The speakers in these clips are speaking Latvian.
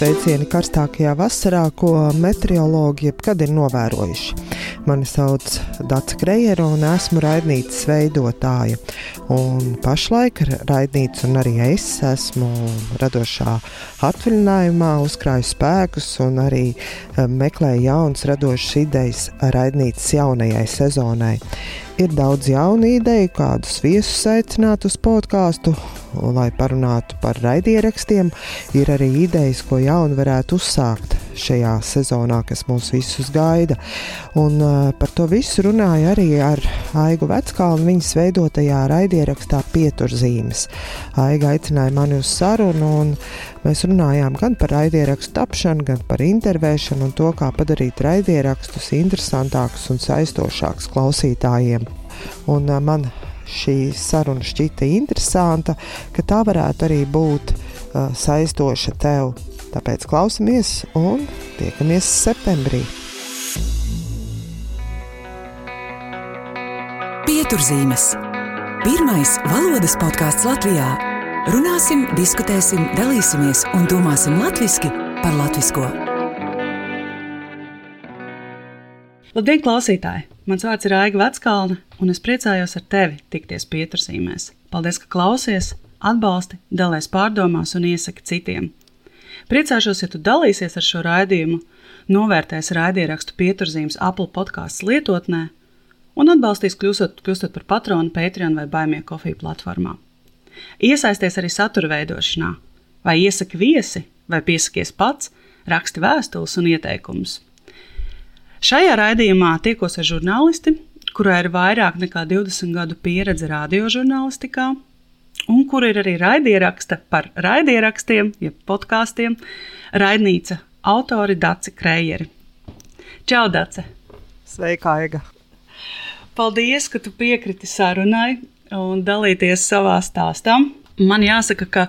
sveicieni karstākajā vasarā, ko meteorologi jebkad ir novērojuši. Mani sauc Dārsa Krejera un esmu raidnīcas veidotāja. Un pašlaik raidnīca un arī es esmu radošā atvaļinājumā, uzkrāju spēkus un arī eh, meklēju jaunas radošas idejas raidnīcas jaunajai sezonai. Ir daudz jaunu ideju, kādus viesus aicināt uz podkāstu, lai parunātu par raidierakstiem. Ir arī idejas, ko jaunu varētu uzsākt šajā sezonā, kas mūs visus gaida. Un, uh, par to visu runāju arī ar Aigu Veckalnu viņas veidotajā raidierakstā Pieturzīmes. Aiga aicināja mani uz sarunu, un mēs runājām gan par raidierakstu tapšanu, gan par intervēšanu un to, kā padarīt raidierakstus interesantākus un saistošākus klausītājiem. Un, uh, man šī saruna šķita interesanta, ka tā varētu arī būt uh, saistoša tev Tāpēc klausamies un tiekamies septembrī. Pieturzīmes. Pirmais valodas podkāsts Latvijā. Runāsim, diskutēsim, dalīsimies un domāsim latviešu par latviešu. Labdien, klausītāji! Mans vārds ir Aiga Veckalna, un es priecājos ar tevi tikties pieturzīmēs. Paldies, ka klausies, atbalsti, dalies pārdomās un iesaki citiem. Priecāšos, ja tu dalīsies ar šo raidījumu, novērtēs raidierakstu pieturzīmes Apple podkāstu lietotnē un atbalstīs kļūstot, kļūstot par patronu Patreon vai Baimie kofiju platformā. Iesaisties arī satura veidošanā, vai iesaki viesi, vai piesakies pats, raksti vēstules un ieteikumus. Šajā raidījumā tiekos ar žurnālisti, kurai ir vairāk nekā 20 gadu pieredze radiožurnālistikā, un kur ir arī raidieraksta par raidierakstiem, jeb podkāstiem, raidnīca autori Daci Krējeri. Čau, Dace! Sveika, Aiga! Paldies, ka tu piekriti sarunai un dalīties savā stāstā. Man jāsaka, ka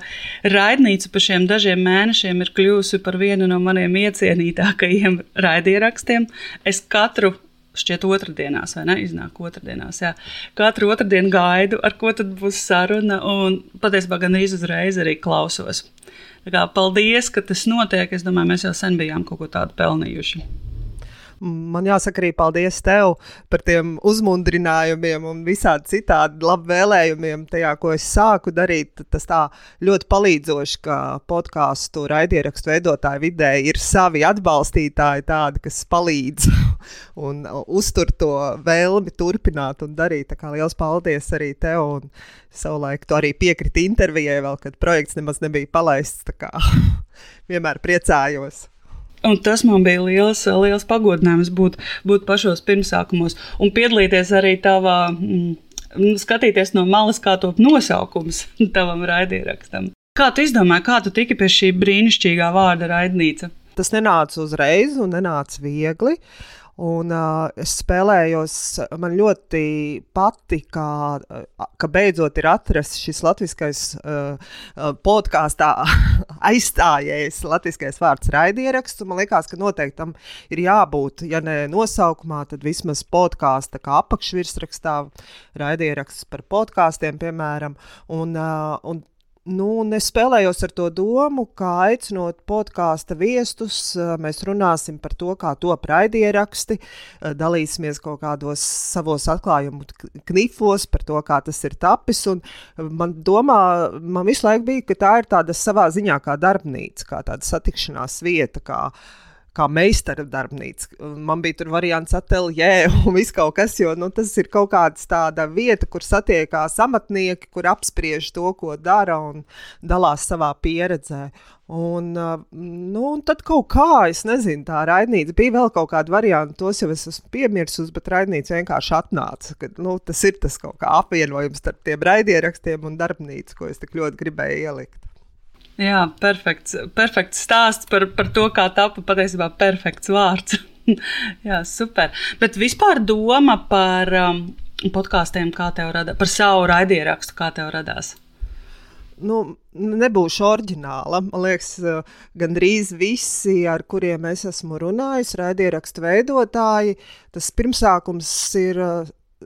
raidnīca pa šiem dažiem mēnešiem ir kļuvusi par vienu no maniem iecienītākajiem raidierakstiem. Es katru šķiet otrdienās, vai ne? Iznāk otrdienās. Jā. Katru otrdienu gaidu, ar ko tad būs saruna, un patiesībā gan uzreiz arī klausos. Tā kā, paldies, ka tas notiek. Es domāju, mēs jau sen bijām kaut ko tādu pelnījuši. Man jāsaka arī paldies tev par tiem uzmundrinājumiem un visādi citādi labvēlējumiem tajā, ko es sāku darīt. Tas tā ļoti palīdzoši, ka podkāstu raidierakstu veidotāju vidē ir savi atbalstītāji, tādi, kas palīdz un uztur to vēlmi turpināt un darīt. Tā kā liels paldies arī tev! Un savulaik tu arī piekriti intervijai, vēl, kad projekts nemaz nebija palaists. vienmēr priecājos. Un tas man bija liels, liels pagodinājums būt, būt pašos pirmsākumos un piedalīties arī tavā, mm, nu, skatīties no malas, kā top nosaukums tavam raidījumam. Kā tu izdomāji, kā tu tiki pie šī brīnišķīgā vārda raidnīca? Tas nenāca uzreiz un nenāca viegli. Uh, Un, uh, es spēlējos, man ļoti patika, uh, ka beidzot ir atrasts šis latviskais uh, podkāstā aizstājējis latviskais vārds raidieraksts. Man liekas, ka noteikti tam ir jābūt, ja ne nosaukumā, tad vismaz podkāsta kā apakšvirsrakstā raidieraksts par podkāstiem, piemēram. Un, uh, un Nu, es spēlējos ar to domu, kā aicinot podkāstu viestus, mēs runāsim par to, kā top raidieraksti, dalīsimies kaut kādos savos atklājumu knifos par to, kā tas ir tapis. Man domā, man visu laiku bija, ka tā ir tāda savā ziņā kā darbnīca, kā tāda satikšanās vieta. Kā, uh, kā meistara darbnīca. Man bija tur variants ateljē un viss kaut kas, jo nu, tas ir kaut kāda tāda vieta, kur satiekās amatnieki, kur apspriež to, ko dara un dalās savā pieredzē. Un, nu, un tad kaut kā, es nezinu, tā raidnīca bija vēl kaut kāda varianta, tos jau es esmu piemirsus, bet raidnīca vienkārši atnāca. Ka, nu, tas ir tas kaut kā apvienojums starp tiem raidierakstiem un darbnīcu, ko es tik ļoti gribēju ielikt. Jā, perfekts, perfekts stāsts par, par to, kā tapa patiesībā perfekts vārds. Jā, super. Bet vispār doma par um, podkāstiem, kā tev radās, par savu raidierakstu, kā tev radās? Nu, nebūšu oriģināla. Man liekas, gandrīz visi, ar kuriem es esmu runājis, raidierakstu veidotāji, tas pirmsākums ir,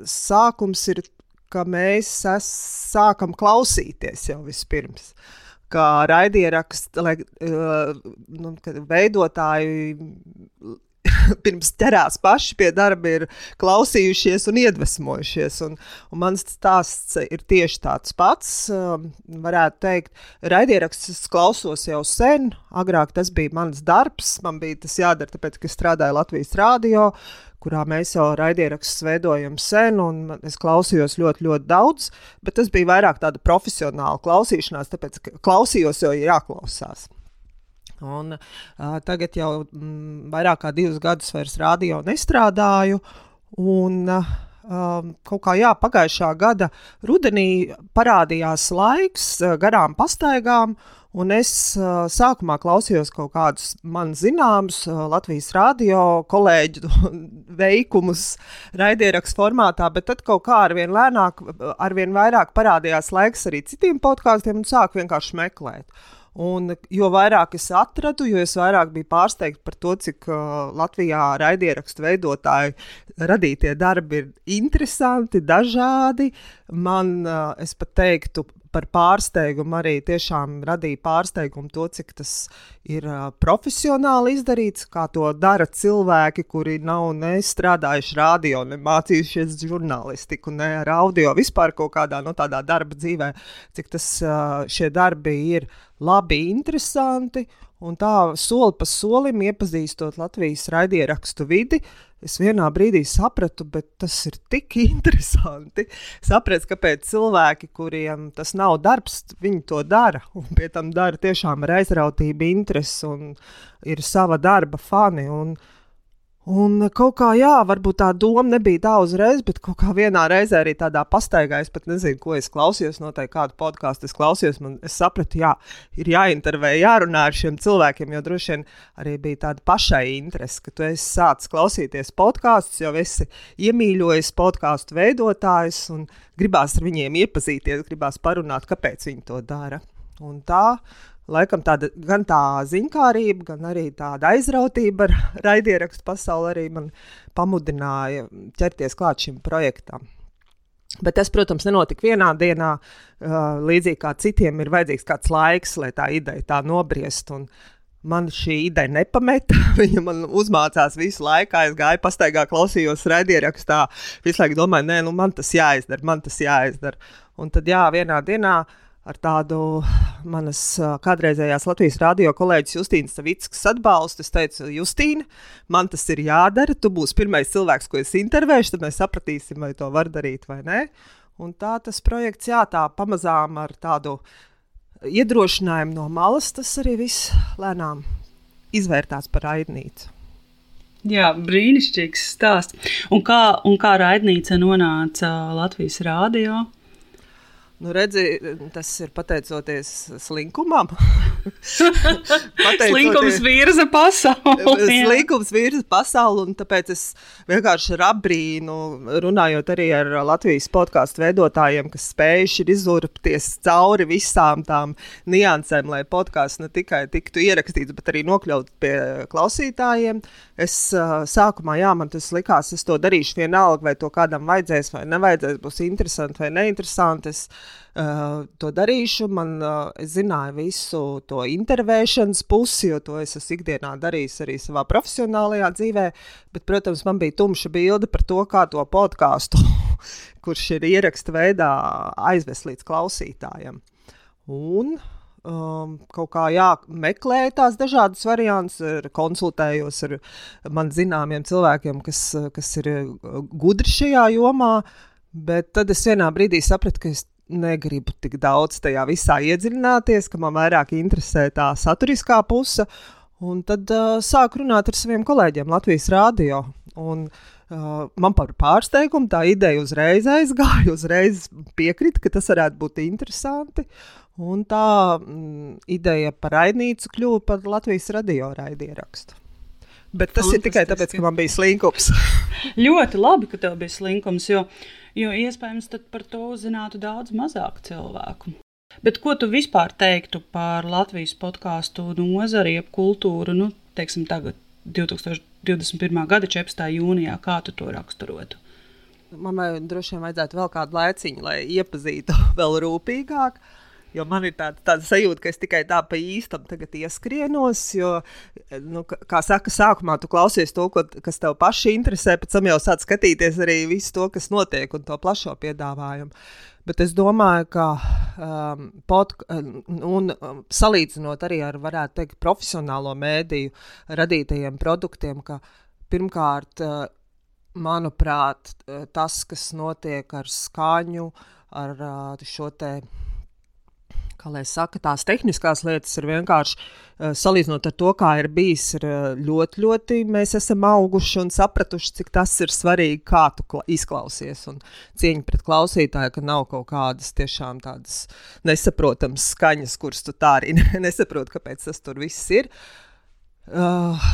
sākums ir, ka mēs es, sākam klausīties jau vispirms. Uh, kā raidierakstu, lai uh, nu, veidotāji pirms ķerās paši pie darba, ir klausījušies un iedvesmojušies. Un, un mans stāsts ir tieši tāds pats. Um, varētu teikt, raidieraksts klausos jau sen. Agrāk tas bija mans darbs, man bija tas jādara, tāpēc, ka strādāju Latvijas rādio kurā mēs jau raidierakstus veidojam sen, un es klausījos ļoti, ļoti daudz, bet tas bija vairāk tāda profesionāla klausīšanās, tāpēc, klausījos jau ir jāklausās. Un, uh, tagad jau mm, vairāk kā divus gadus vairs rādio nestrādāju. Un, uh, kaut kā jā, pagājušā gada rudenī parādījās laiks garām pastaigām. Un es uh, sākumā klausījos kaut kādus man zināmus uh, Latvijas rādio kolēģu veikumus raidierakstu formātā, bet tad kaut kā ar vien lēnāk, ar vien vairāk parādījās laiks arī citiem podkāstiem un sāku vienkārši meklēt. Un, jo vairāk es atradu, jo es vairāk biju pārsteigts par to, cik uh, Latvijā raidierakstu veidotāji radītie darbi ir interesanti, dažādi. Man, uh, es pat teiktu, par pārsteigumu arī tiešām radīja pārsteigumu to, cik tas ir uh, profesionāli izdarīts, kā to dara cilvēki, kuri nav ne strādājuši radio, ne mācījušies žurnālistiku, ne ar audio, vispār kaut kādā no nu, tādā darba dzīvē, cik tas, uh, šie darbi ir labi, interesanti. Un tā soli pa solim iepazīstot Latvijas raidierakstu vidi, es vienā brīdī sapratu, bet tas ir tik interesanti. Sapratu, kāpēc cilvēki, kuriem tas nav darbs, viņi to dara. Un pie tam dara tiešām ar aizrautību, interesi un ir sava darba fani. Un, uh, Un kaut kā, jā, varbūt tā doma nebija tā uzreiz, bet kaut kā vienā reizē arī tādā pastaigā, es pat nezinu, ko es klausījos, noteikti kādu podkāstu es klausījos. Man, es sapratu, jā, ir jāintervē, jārunā ar šiem cilvēkiem, jo droši vien arī bija tāda pašai interese, ka tu esi sācis klausīties podkāstus, jau esi iemīļojis podkāstu veidotājus un gribās ar viņiem iepazīties, gribās parunāt, kāpēc viņi to dara. Un tā Laikam tāda gan tā zinkārība, gan arī tāda aizrautība ar raidierakstu pasauli arī man pamudināja ķerties klāt šim projektam. Bet tas, protams, nenotika vienā dienā. Uh, līdzīgi kā citiem, ir vajadzīgs kāds laiks, lai tā ideja tā nobriest. Man šī ideja nepameta. Viņa man uzmācās visu laiku. Es gāju pastaigā, klausījos raidierakstā. Visu laiku domāju, nē, nu man tas jāizdara, man tas jāizdara. Un tad, jā, vienā dienā uh, ar tādu manas kādreizējās Latvijas radio kolēģis Justīnas Savickas atbalstu. Es teicu, Justīna, man tas ir jādara. Tu būsi pirmais cilvēks, ko es intervēšu, tad mēs sapratīsim, vai to var darīt vai nē. Un tā tas projekts, jā, tā pamazām ar tādu iedrošinājumu no malas, tas arī viss lēnām izvērtās par raidnīcu. Jā, brīnišķīgs stāsts. Un kā, un kā raidnīca nonāca Latvijas rādio? Nu, redzi, tas ir pateicoties slinkumam. pateicoties, Slinkums virza pasauli. Slinkums virza pasauli, un tāpēc es vienkārši apbrīnu, runājot arī ar Latvijas podkāstu veidotājiem, kas spējuši izurpties cauri visām tām niansēm, lai podkāsts ne tikai tiktu ierakstīts, bet arī nokļūt pie klausītājiem. Es uh, sākumā, jā, man tas likās, es to darīšu vienalga, vai to kādam vajadzēs vai nevajadzēs, būs interesanti vai neinteresanti. Es, uh, to darīšu. Man, uh, es zināju visu to intervēšanas pusi, jo to es esmu ikdienā darījis arī savā profesionālajā dzīvē. Bet, protams, man bija tumša bilde par to, kā to podkāstu, kurš ir ieraksta veidā, aizvest līdz klausītājiem. Un um, kaut kā jāmeklē tās dažādas variantus, konsultējos ar man zināmiem cilvēkiem, kas, kas ir gudri šajā jomā. Bet tad es vienā brīdī sapratu, ka es negribu tik daudz tajā visā iedziļināties, ka man vairāk interesē tā saturiskā puse. Un tad uh, sāku runāt ar saviem kolēģiem Latvijas Rādio. Un, uh, man par pārsteigumu tā ideja uzreiz aizgāja, uzreiz piekrita, ka tas varētu būt interesanti. Un tā mm, ideja par raidnīcu kļuva par Latvijas radio raidierakstu. Bet tas ir tikai tāpēc, ka man bija slinkums. ļoti labi, ka tev bija slinkums, jo, jo iespējams par to uzzinātu daudz mazāk cilvēku. Bet ko tu vispār teiktu par Latvijas podkāstu nozari, jeb kultūru, nu, teiksim, tagad, 2021. gada 14. jūnijā, kā tu to raksturotu? Man droši vien vajadzētu vēl kādu laiciņu, lai iepazītu vēl rūpīgāk. Jo man ir tāda, tāda sajūta, ka es tikai tā pa īstam tagad ieskrienos. Jo, nu, kā saka, sākumā tu klausies to, ko, kas tev paši interesē, pēc tam jau sāc skatīties arī visu to, kas notiek un to plašo piedāvājumu. Bet es domāju, ka um, pod, un, um, salīdzinot arī ar, teikt, profesionālo mēdīju radītajiem produktiem, ka pirmkārt, uh, manuprāt, tas, kas notiek ar skaņu, ar uh, šo te kā lai saka, tās tehniskās lietas ir vienkārši uh, salīdzinot ar to, kā ir bijis, ir uh, ļoti, ļoti mēs esam auguši un sapratuši, cik tas ir svarīgi, kā tu izklausies. Un cieņa pret klausītāju, ka nav kaut kādas tiešām tādas nesaprotamas skaņas, kuras tu tā arī nesaproti, kāpēc tas tur viss ir. Uh, Uh,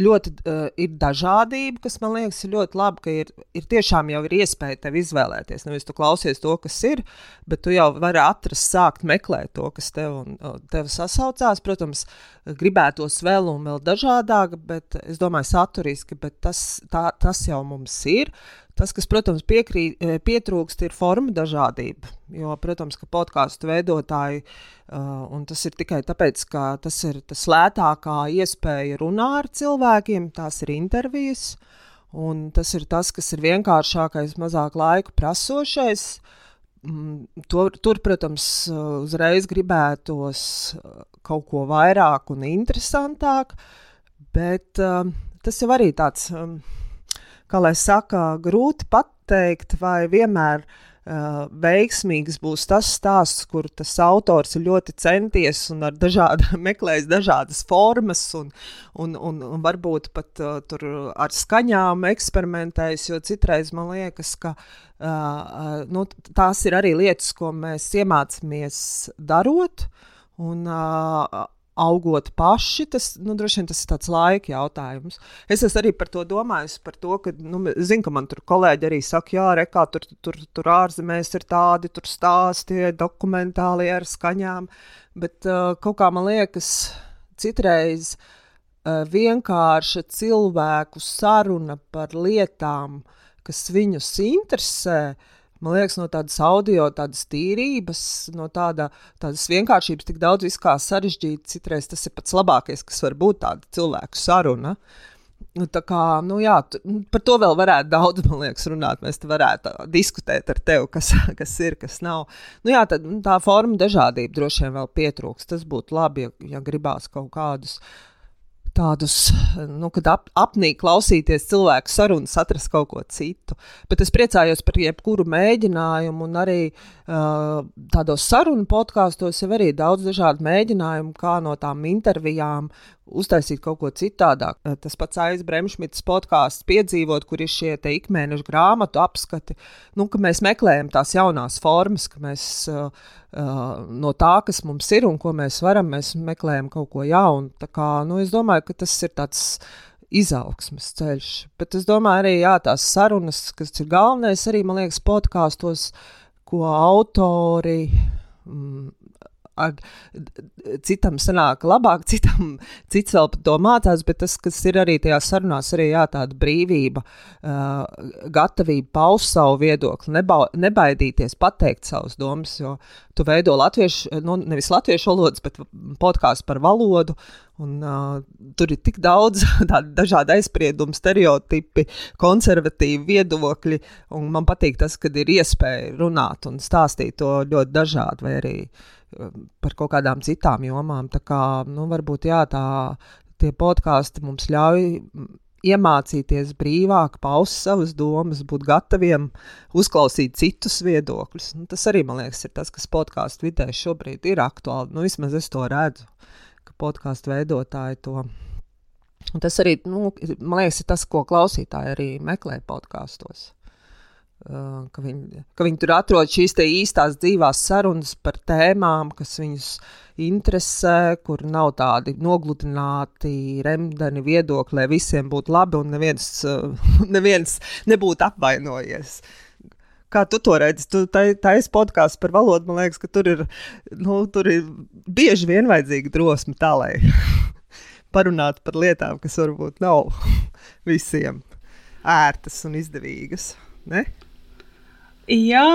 ļoti uh, ir dažādība, kas man liekas, ļoti labi, ka ir, ir tiešām jau ir iespēja tev izvēlēties. Nevis tu klausies to, kas ir, bet tu jau vari atrast, sākt meklēt to, kas tev, un, uh, tev sasaucās. Protams, gribētos vēl un vēl dažādāk, bet es domāju, saturiski, bet tas, tā, tas jau mums ir. Tas, kas, protams, piekrīt, e, pietrūkst, ir forma dažādība. Jo, protams, ka podkāstu veidotāji, uh, un tas ir tikai tāpēc, ka tas ir tas lētākā iespēja runāt ar cilvēkiem, tās ir intervijas, un tas ir tas, kas ir vienkāršākais, mazāk laiku prasošais. Mm, tur, tur, protams, uzreiz gribētos kaut ko vairāk un interesantāk, bet uh, tas jau arī tāds. Um, kā lai saka, grūti pateikt, vai vienmēr uh, veiksmīgs būs tas stāsts, kur tas autors ir ļoti centies un ar dažādi, meklējis dažādas formas un, un, un, un varbūt pat uh, tur ar skaņām eksperimentējis, jo citreiz man liekas, ka uh, nu, tās ir arī lietas, ko mēs iemācāmies darot. Un, uh, augot paši, tas nu, droši vien tas ir tāds laika jautājums. Es esmu arī par to domājis, par to, ka, nu, zinu, ka man tur kolēģi arī saka, jā, rekā, tur, tur, tur ārzemēs ir tādi, tur stāsti, dokumentāli ar skaņām, bet uh, kaut kā man liekas, citreiz uh, vienkārša cilvēku saruna par lietām, kas viņus interesē, uh, man liekas, no tādas audio, tādas tīrības, no tāda, tādas vienkāršības, tik daudz viskā sarežģīta. Citreiz tas ir pats labākais, kas var būt tāda cilvēku saruna. Nu, tā kā, nu, jā, nu, par to vēl varētu daudz, man liekas, runāt. Mēs te varētu diskutēt ar tevi, kas, kas ir, kas nav. Nu, jā, tad, nu, tā forma dažādība droši vien vēl pietrūks. Tas būtu labi, ja, ja gribās kaut kādus uh, tādus, nu, kad ap, apnīk klausīties cilvēku sarunas, atrast kaut ko citu. Bet es priecājos par jebkuru mēģinājumu, un arī uh, tādos sarunu podkāstos jau arī daudz dažādu mēģinājumu, kā no tām intervijām uztaisīt kaut ko citādāk. Eh, tas pats aizbremšmits podkāsts piedzīvot, kur ir šie ikmēneša grāmatu apskati, nu, ka mēs meklējam tās jaunās formas, ka mēs uh, no tā, kas mums ir un ko mēs varam, mēs meklējam kaut ko jaunu. Tā kā, nu, es domāju, ka tas ir tāds izaugsmes ceļš. Bet es domāju, arī jā, tās sarunas, kas ir galvenais, arī man liekas, podkāstos, ko autori. Mm, ar, citam sanāk labāk, citam cits vēl to mācās, bet tas, kas ir arī tajā sarunās, arī jā, tāda brīvība, uh, gatavība paust savu viedokli, neba, nebaidīties pateikt savus domas, jo tu veido latviešu, nu, nevis latviešu valodas, bet podkāstu par valodu, un uh, tur ir tik daudz tādu dažādu aizspriedumu, stereotipi, konservatīvi viedokļi, man patīk tas, kad ir iespēja runāt un stāstīt to ļoti dažādi, vai arī par kaut kādām citām jomām. Tā kā, nu, varbūt jā, tā, tie podkāsti mums ļauj iemācīties brīvāk, paust savas domas, būt gataviem uzklausīt citus viedokļus. Nu, tas arī, man liekas, ir tas, kas podkāstu vidē šobrīd ir aktuāli. Nu, vismaz es to redzu, ka podkāstu veidotāji to. Un tas arī, nu, man liekas, ir tas, ko klausītāji arī meklē podkāstos. Uh, ka viņi, ka viņi tur atrod šīs īstās dzīvās sarunas par tēmām, kas viņus interesē, kur nav tādi nogludināti, remdeni viedokļi, lai visiem būtu labi un neviens, uh, neviens nebūtu apvainojies. Kā tu to redzi? Tu taisīji podkāstu par valodu. Man liekas, ka tur ir, nu, tur ir bieži vien vajadzīga drosme tā, lai parunātu par lietām, kas varbūt nav visiem ērtas un izdevīgas. Ne? Jā,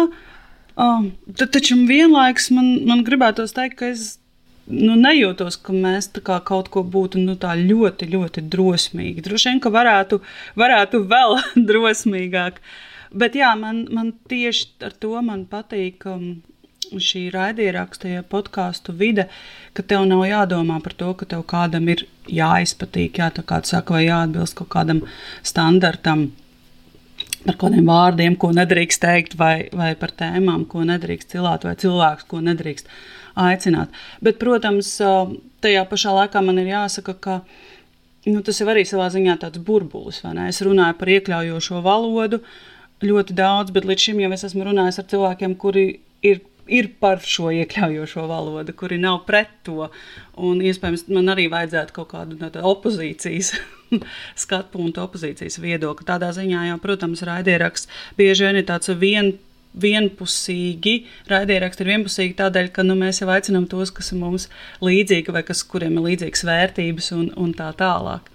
Um, taču vienlaikus man, man gribētos teikt, ka es nu, nejūtos, ka mēs kaut ko būtu nu, ļoti, ļoti drosmīgi. Droši vien, ka varētu, varētu vēl drosmīgāk. Bet jā, man, man tieši ar to patīk. Um, šī raidieraksta, ja podkāstu vide, ka tev nav jādomā par to, ka tev kādam ir jāizpatīk, jā, tā kā saka, vai jāatbilst kaut kādam standartam par kādiem vārdiem, ko nedrīkst teikt, vai, vai par tēmām, ko nedrīkst cilāt, vai cilvēkus, ko nedrīkst aicināt. Bet, protams, tajā pašā laikā man ir jāsaka, ka nu, tas ir arī savā ziņā tāds burbulis. Es runāju par iekļaujošo valodu ļoti daudz, bet līdz šim jau es esmu runājis ar cilvēkiem, kuri ir ir par šo iekļaujošo valodu, kuri nav pret to. Un, iespējams, man arī vajadzētu kaut kādu no opozīcijas skatu punktu, opozīcijas viedokli. Tādā ziņā, jau, protams, raidieraksts bieži vien ir tāds vien, vienpusīgi. Raidieraksts ir vienpusīgi tādēļ, ka nu, mēs jau aicinām tos, kas ir mums līdzīgi vai kas, kuriem ir līdzīgas vērtības un, un tā tālāk.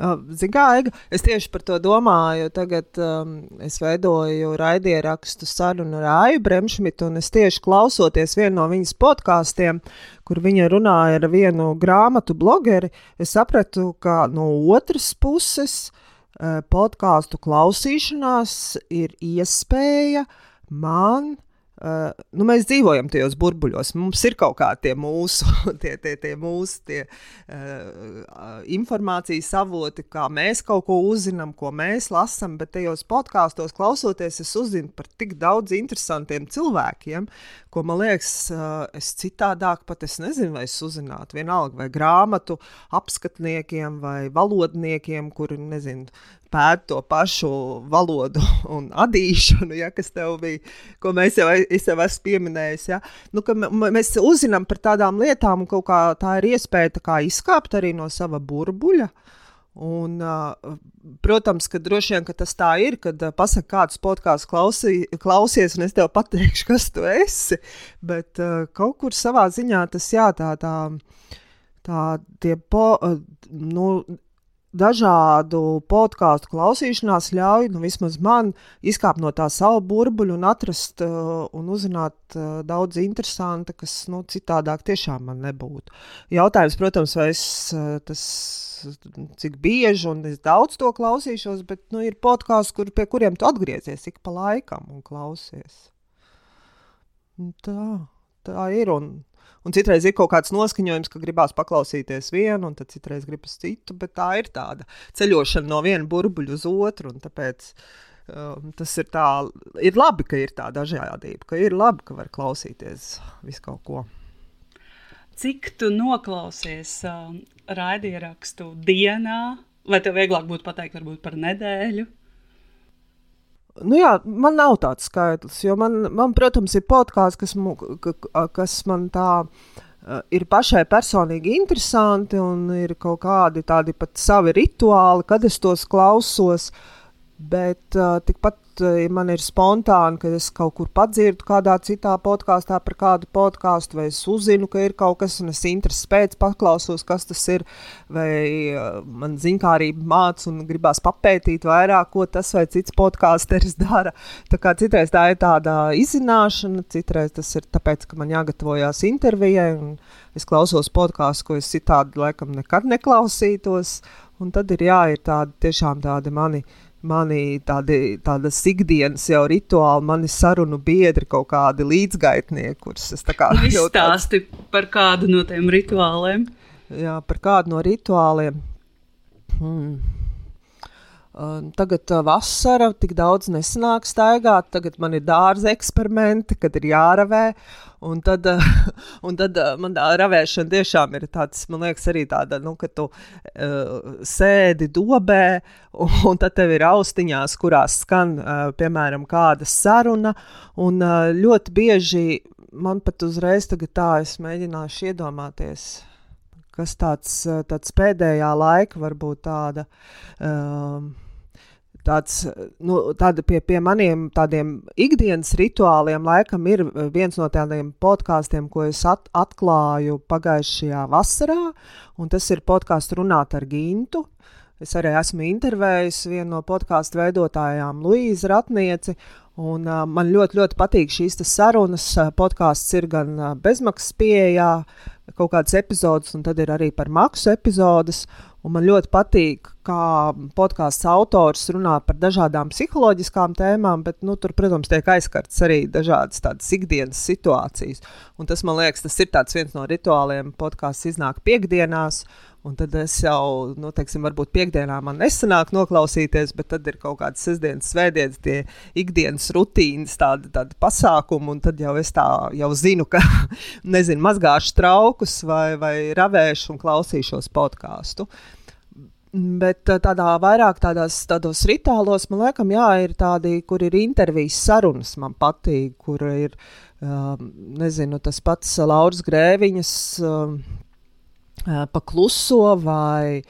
Ziniet, kā Ega, es tieši par to domāju. Tagad um, es veidoju raidierakstu sarunu ar Aiju Bremšmitu, un es tieši klausoties vienu no viņas podkāstiem, kur viņa runāja ar vienu grāmatu blogeri, es sapratu, ka no otras puses podkāstu klausīšanās ir iespēja man Uh, nu, mēs dzīvojam tajos burbuļos. Mums ir kaut kādi mūsu, tie, tie, tie mūsu tie, uh, informācijas avoti, kā mēs kaut ko uzzinām, ko mēs lasām. Bet tajos podkāstos klausoties, es uzzinu par tik daudz interesantiem cilvēkiem, ko man liekas, uh, es citādāk pat es nezinu, vai es uzzinātu. Vienalga, vai grāmatu apskatniekiem vai valodniekiem, kuri nezinu pēta to pašu valodu un adīšanu, ja, kas tev bija, ko mēs jau, es jau esmu pieminējis. Ja. Nu, mēs uzzinām par tādām lietām, un kā tā ir iespēja tā izkāpt arī no sava burbuļa. Un, uh, protams, ka droši vien ka tas tā ir, kad uh, pasakā, kāds podkāsts klausī, klausies, un es tev pateikšu, kas tu esi. Bet uh, kaut kur savā ziņā tas jā, tā, tā, tā tie po, uh, nu, dažādu podkāstu klausīšanās ļauj, nu, vismaz man, izkāpt no tā savu burbuļu un atrast uh, un uzzināt uh, daudz interesanta, kas nu, citādāk tiešām man nebūtu. Jautājums, protams, vai es uh, tas. Cik bieži un es daudz to klausīšos, bet nu, ir podkāsts, kur, pie kuriem tu atgriezies ik pa laikam un klausies. Tā, tā ir. Un, Un citreiz ir kaut kāds noskaņojums, ka gribās paklausīties vienu, un tad citreiz gribas citu. Bet tā ir tāda ceļošana no viena burbuļa uz otru. Tāpēc um, tas ir, tā, ir labi, ka ir tā dažādība, ka ir labi, ka var klausīties visu kaut ko. Cik tu noklausies um, raidierakstu dienā, vai tev vieglāk būtu pateikt, varbūt par nedēļu? Nu jā, man nav tāds skaitlis, jo man, man protams, ir podkāsts, kas, kas man tā ir pašai personīgi interesanti, un ir kaut kādi tādi pat savi rituāli, kad es tos klausos. Bet uh, tikpat ja man ir spontāni, ka es kaut kur padzirdu kādā citā podkāstā par kādu podkāstu, vai es uzzinu, ka ir kaut kas, un es intereses pēc paklausos, kas tas ir, vai uh, man zinkārība māca un gribās papētīt vairāk, ko tas vai cits podkāsteris dara. Tā kā citreiz tā ir tāda izzināšana, citreiz tas ir tāpēc, ka man jāgatavojās intervijai, un es klausos podkāstu, ko es citādi laikam nekad neklausītos, un tad ir jā, ir tādi tiešām tādi mani mani tādi, tādas ikdienas jau rituāli, mani sarunu biedri, kaut kādi līdzgaitnieki, kurus es tā kā nu, izstāsti tāds... par kādu no tiem rituāliem. Jā, par kādu no rituāliem. Hmm. Tagad vasara tik daudz nesanāk staigāt, tagad man ir dārza eksperimenti, kad ir jāravē. Un tad, un tad man tā ravēšana tiešām ir tāds, man liekas, arī tāda, nu, ka tu uh, sēdi dobē, un, un tad tev ir austiņās, kurās skan, uh, piemēram, kāda saruna. Un uh, ļoti bieži man pat uzreiz tagad tā, es mēģināšu iedomāties kas tāds, tāds pēdējā laika varbūt tāda. Um, Tāds, nu, tāda pie, pie maniem tādiem ikdienas rituāliem, laikam, ir viens no tādiem podkāstiem, ko es at, atklāju pagājušajā vasarā. Tas ir podkāsts Runāt ar Gintu. Es arī esmu intervējis vienu no podkāstu veidotājām, Luīzu Ratnieci. Un, uh, man ļoti, ļoti patīk šīs sarunas. Podkāsts ir gan uh, bezmaksas pieejā, kaut kādas epizodes, un tad ir arī par maksu epizodes. Un man ļoti patīk, kā podkāstu autors runā par dažādām psiholoģiskām tēmām, bet nu, tur, protams, tiek aizskarts arī dažādas tādas ikdienas situācijas. Un tas, man liekas, tas ir viens no rituāliem. Podkāsts iznāk piekdienās, Un tad es jau, nu, teiksim, varbūt piekdienā man nesanāk noklausīties, bet tad ir kaut kādas sestdienas, svētdienas, tie ikdienas rutīnas, tādi, tādi pasākumi. Un tad jau es tā jau zinu, ka, nezinu, mazgāšu traukus vai, vai ravēšu un klausīšos podkāstu. Bet tādā vairāk tādās, tādos rituālos, man liekas, jā, ir tādi, kur ir intervijas sarunas, man patīk, kur ir, um, nezinu, tas pats Lauras Grēviņas. Um, pa kluso vai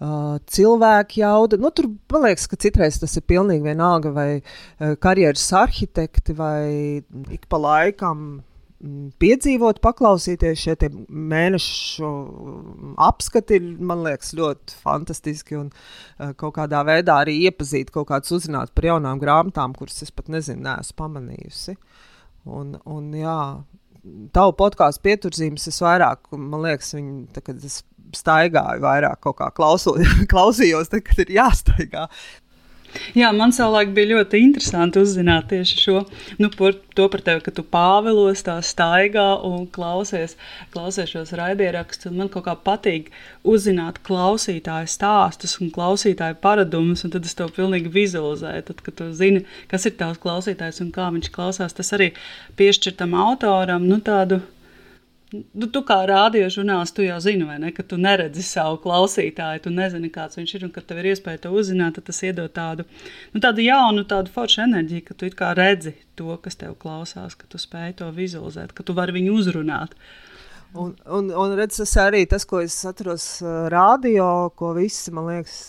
uh, cilvēku jauda. Nu, tur man liekas, ka citreiz tas ir pilnīgi vienalga, vai uh, karjeras arhitekti, vai ik pa laikam piedzīvot, paklausīties šie mēnešu apskati man liekas, ļoti fantastiski. Un uh, kaut kādā veidā arī iepazīt, kaut kāds uzzināt par jaunām grāmatām, kuras es pat nezinu, neesmu pamanījusi. Un, un jā, tavu podkāstu pieturzīmes es vairāk, man liekas, viņi, tā, kad es staigāju vairāk kaut kā klauso, klausījos, tad, kad ir jāstaigā. Jā, man savulaik bija ļoti interesanti uzzināt tieši šo, nu, par to par tevi, ka tu pāvilos tā staigā un klausies, klausies šos raidierakstus. Man kaut kā patīk uzzināt klausītāju stāstus un klausītāju paradumus, un tad es to pilnīgi vizualizēju. Tad, kad tu zini, kas ir tavs klausītājs un kā viņš klausās, tas arī piešķir tam autoram nu, tādu Nu, tu kā rādījumžurnālists, tu jau zini, ne, ka tu neredzi savu klausītāju, tu nezini, kāds viņš ir. Un, kad tev ir iespēja to uzzināt, tad tas iedod tādu, nu, tādu jaunu, tādu foršu enerģiju, ka tu redzi to, kas tev klausās, ka tu spēj to vizualizēt, ka tu vari viņu uzrunāt. Un, un, un redz, tas arī tas, ko es atceros uh, radio, ko visi, man liekas,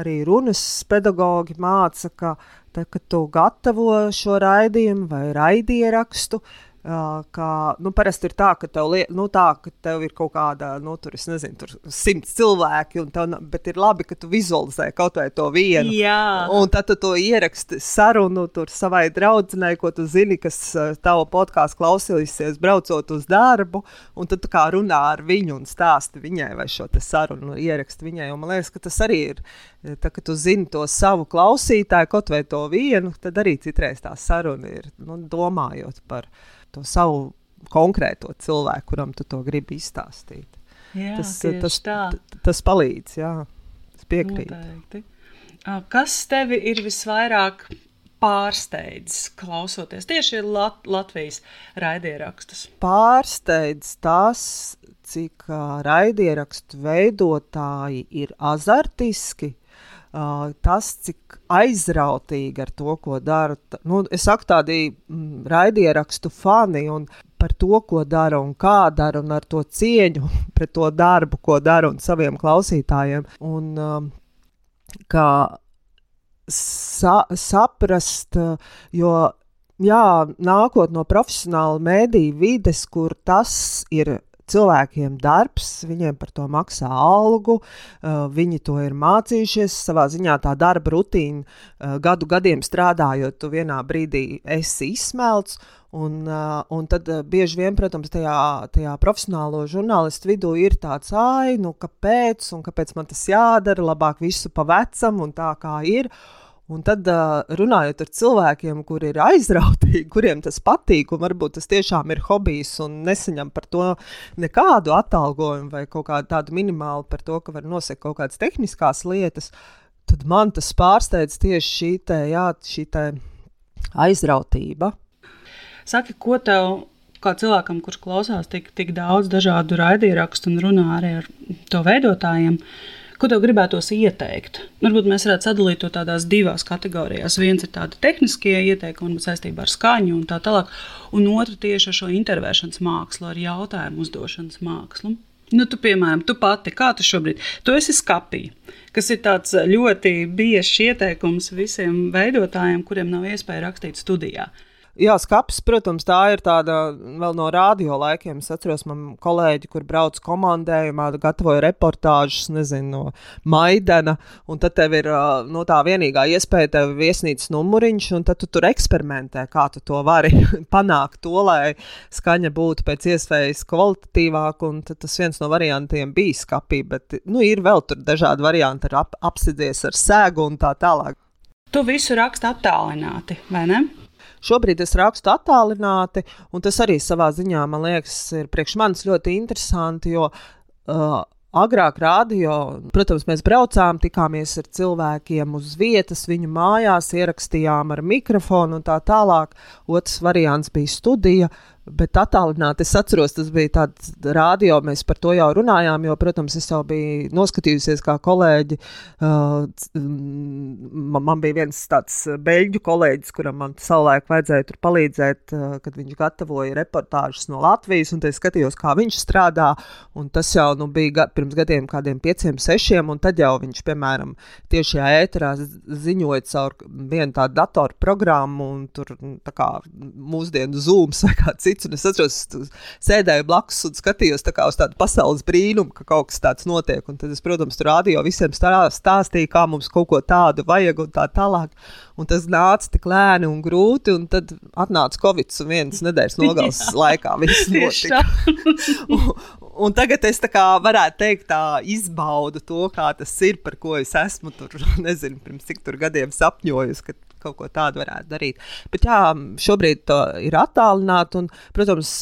arī runas pedagogi māca, ka, te, kad tu gatavo šo raidījumu vai raidierakstu, uh, Ka, nu, parasti ir tā, ka tev, nu, tā, ka tev ir kaut kāda, nu, tur, nezinu, tur simts cilvēki, tev, bet ir labi, ka tu vizualizē kaut vai to vienu. Jā. Un tad tu to ieraksti sarunu tur savai draudzenei, ko tu zini, kas tavu podkāstu klausīsies, braucot uz darbu, un tad tu kā runā ar viņu un stāsti viņai vai šo sarunu ieraksti viņai. Un man liekas, ka tas arī ir, tā, ka tu zini to savu klausītāju, kaut vai to vienu, tad arī citreiz tā saruna ir, nu, domājot par to savu konkrēto cilvēku, kuram tu to gribi izstāstīt. Jā, tas, tas, tas, tas palīdz, jā, es piekrītu. Noteikti. Kas tevi ir visvairāk pārsteidzis, klausoties tieši Lat Latvijas raidierakstus? Pārsteidz tas, cik uh, raidierakstu veidotāji ir azartiski Uh, tas, cik aizrautīgi ar to, ko dara. Nu, es saku, tādi mm, raidierakstu fani un par to, ko dara un kā dara, un ar to cieņu pret to darbu, ko dara un saviem klausītājiem. Un, um, kā sa saprast, jo jā, nākot no profesionāla mēdīņa vides, kur tas ir cilvēkiem darbs, viņiem par to maksā algu, uh, viņi to ir mācījušies. Savā ziņā tā darba rutīna, uh, gadu gadiem strādājot, tu vienā brīdī esi izsmelts. Un, uh, un tad uh, bieži vien, protams, tajā, tajā profesionālo žurnālistu vidū ir tāds, ah, nu kāpēc, un kāpēc man tas jādara, labāk visu pa vecam un tā kā ir. Un tad, runājot ar cilvēkiem, kuriem ir aizrautīgi, kuriem tas patīk, un varbūt tas tiešām ir hobijs, un nesaņem par to nekādu atalgojumu vai kaut kādu tādu minimālu par to, ka var nosekt kaut kādas tehniskās lietas, tad man tas pārsteidz tieši šī, te, jā, šī te aizrautība. Saki, ko tev kā cilvēkam, kurš klausās tik, tik daudz dažādu raidierakstu un runā arī ar to veidotājiem, uh, Ko tev gribētos ieteikt? Varbūt mēs varētu sadalīt to tādās divās kategorijās. Viens ir tādi tehniskie ieteikumi saistībā ar skaņu un tā tālāk, un otrs tieši ar šo intervēšanas mākslu, ar jautājumu uzdošanas mākslu. Nu, tu, piemēram, tu pati, kā tu šobrīd, tu esi skapī, kas ir tāds ļoti biežs ieteikums visiem veidotājiem, kuriem nav iespēja rakstīt studijā. Jā, skats, protams, tā ir tāda vēl no radio laikiem. Es atceros, man kolēģi, kur brauc komandējumā, gatavoja reportāžas, nezinu, no Maidana. Un tad tev ir no, tā vienīgā iespēja, tev ir viesnīcas numuriņš, un tad tu tur eksperimentē, kā tu to vari panākt, to, lai skaņa būtu pēc iespējas kvalitatīvāka. Un tas viens no variantiem bija skapī, bet nu, ir vēl tur dažādi varianti, ar ap, apsidzies ar sēgu un tā tālāk. Tu visu raksti attālināti, vai ne? Šobrīd es rakstu attālināti, un tas arī savā ziņā, man liekas, ir priekš manis ļoti interesanti, jo uh, Agrāk rādio, protams, mēs braucām, tikāmies ar cilvēkiem uz vietas, viņu mājās, ierakstījām ar mikrofonu un tā tālāk. Otrs variants bija studija, Bet attālināti es atceros, tas bija tāds rādio, mēs par to jau runājām, jo, protams, es jau biju noskatījusies kā kolēģi. Uh, man, man bija viens tāds beļģu kolēģis, kuram man savulaik vajadzēja tur palīdzēt, uh, kad viņš gatavoja reportāžas no Latvijas, un es skatījos, kā viņš strādā. Tas jau nu, bija ga pirms gadiem, kādiem pieciem, sešiem, un tad jau viņš, piemēram, tiešajā ēterā ziņoja caur vienu tādu datoru programmu, un tur tā kā mūsdienu zūms vai kā cits Un es atceros, sēdēju blakus un skatījos tā uz tādu pasaules brīnumu, ka kaut kas tāds notiek. Un tad es, protams, tur rādīju visiem stāstīju, kā mums kaut ko tādu vajag un tā tālāk. Un tas nāca tik lēni un grūti, un tad atnāca Covid un vienas nedēļas nogales laikā viss notika. un, un tagad es tā kā varētu teikt, tā izbaudu to, kā tas ir, par ko es esmu tur, nezinu, pirms cik tur gadiem sapņojusi kaut ko tādu varētu darīt. Bet jā, šobrīd tā ir attālināta. Protams,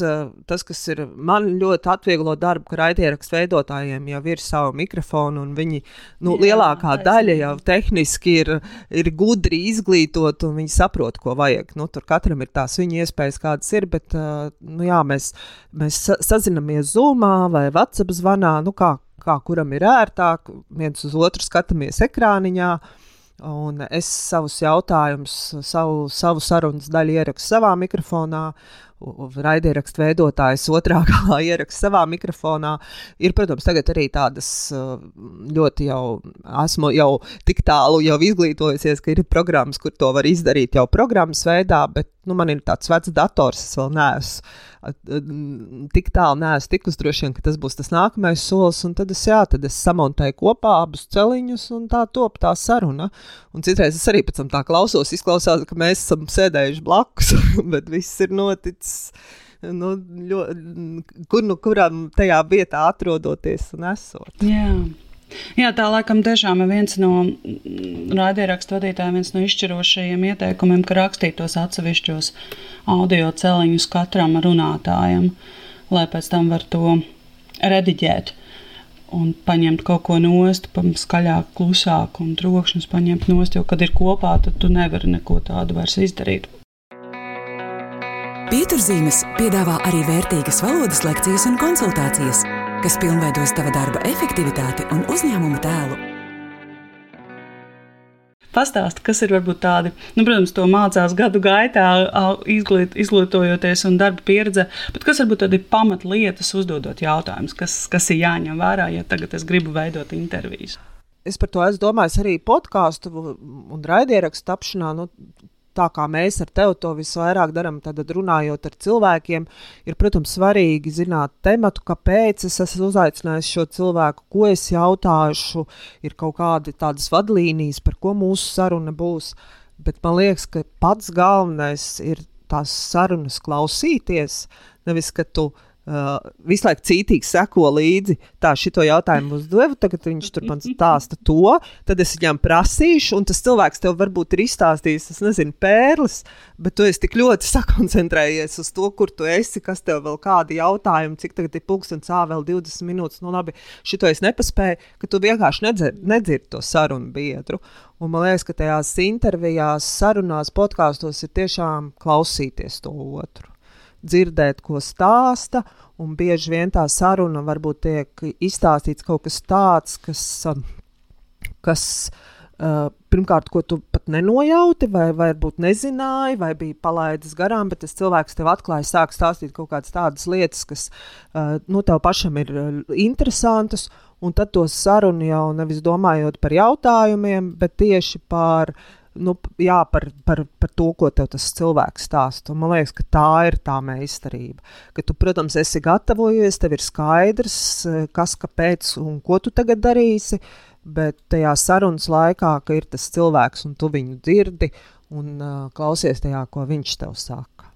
tas, kas ir man ļoti atvieglo darbu, ka raidierakstu veidotājiem jau ir savu mikrofonu, un viņi nu, jā, lielākā daļa jau tehniski ir, ir gudri izglītot, un viņi saprot, ko vajag. Nu, tur katram ir tās viņa iespējas, kādas ir, bet nu, jā, mēs, mēs sazinamies Zoomā vai WhatsApp zvanā. Nu, kā, kā kuram ir ērtāk, viens uz otru skatāmies ekrāniņā. Uh, Un es savus jautājumus, savu, savu sarunas daļu ierakstu savā mikrofonā, raidierakstu veidotājs otrā galā ieraksta savā mikrofonā. Ir, protams, tagad arī tādas ļoti jau, esmu jau tik tālu jau izglītojusies, ka ir programmas, kur to var izdarīt jau programmas veidā, bet nu, man ir tāds vecs dators, es vēl neesmu tik tālu, neesmu tikus droši vien, ka tas būs tas nākamais solis, tad es, jā, tad es samontēju kopā abus celiņus, un tā top tā saruna. Un citreiz es arī pēc tam tā klausos, izklausās, ka mēs esam sēdējuši blakus, bet viss ir noticis. Nu, ļo, kur nu kuram tajā vietā atrodoties un esot. Jā. Jā, tā laikam tiešām ir viens no raidierakstu vadītājiem, viens no izšķirošajiem ieteikumiem, ka rakstīt tos atsevišķos audio celiņus katram runātājam, lai pēc tam var to rediģēt un paņemt kaut ko nost, skaļāk, klusāk un trokšņus paņemt nost, jo, kad ir kopā, tad tu nevari neko tādu vairs izdarīt. Pieturzīmes piedāvā arī vērtīgas valodas lekcijas un konsultācijas kas pilnveidos tava darba efektivitāti un uzņēmuma tēlu. Pastāsti, kas ir varbūt tādi, nu, protams, to mācās gadu gaitā, izglīt, izglītojoties un darba pieredze, bet kas varbūt tādi pamatlietas uzdodot jautājumus, kas, kas ir jāņem vērā, ja tagad es gribu veidot intervijas? Es par to esmu domājis arī podkāstu un raidierakstu tapšanā. Nu, tā kā mēs ar tevi to visvairāk darām, tad runājot ar cilvēkiem, ir, protams, svarīgi zināt tematu, kāpēc es esmu uzaicinājis šo cilvēku, ko es jautāšu, ir kaut kādi tādas vadlīnijas, par ko mūsu saruna būs. Bet man liekas, ka pats galvenais ir tās sarunas klausīties, nevis ka tu Uh, visu laiku cītīgi seko līdzi. Tā, šito jautājumu uzdevu, tagad viņš tur man stāsta to, tad es viņam prasīšu, un tas cilvēks tev varbūt ir izstāstījis, es nezinu, pērlis, bet tu esi tik ļoti sakoncentrējies uz to, kur tu esi, kas tev vēl kādi jautājumi, cik tagad ir pulkstenis, ā, vēl 20 minūtes, nu labi, šito es nepaspēju, ka tu vienkārši nedzirdi nedzird to sarunu biedru. Un man liekas, ka tajās intervijās, sarunās, podkāstos ir tiešām klausīties to otru dzirdēt, ko stāsta. Un bieži vien tā saruna varbūt tiek izstāstīts kaut kas tāds, kas, um, kas uh, pirmkārt, ko tu pat nenojauti, vai varbūt nezināji, vai bija palaidis garām, bet tas cilvēks tev atklāja, sāk stāstīt kaut kādas tādas lietas, kas uh, nu, tev pašam ir uh, interesantas. Un tad to sarunu jau nevis domājot par jautājumiem, bet tieši par uh, nu, jā, par, par, par to, ko tev tas cilvēks stāsta. Man liekas, ka tā ir tā meistarība. Ka tu, protams, esi gatavojies, tev ir skaidrs, kas, kāpēc un ko tu tagad darīsi. Bet tajā sarunas laikā, ka ir tas cilvēks un tu viņu dzirdi un uh, klausies tajā, ko viņš tev saka.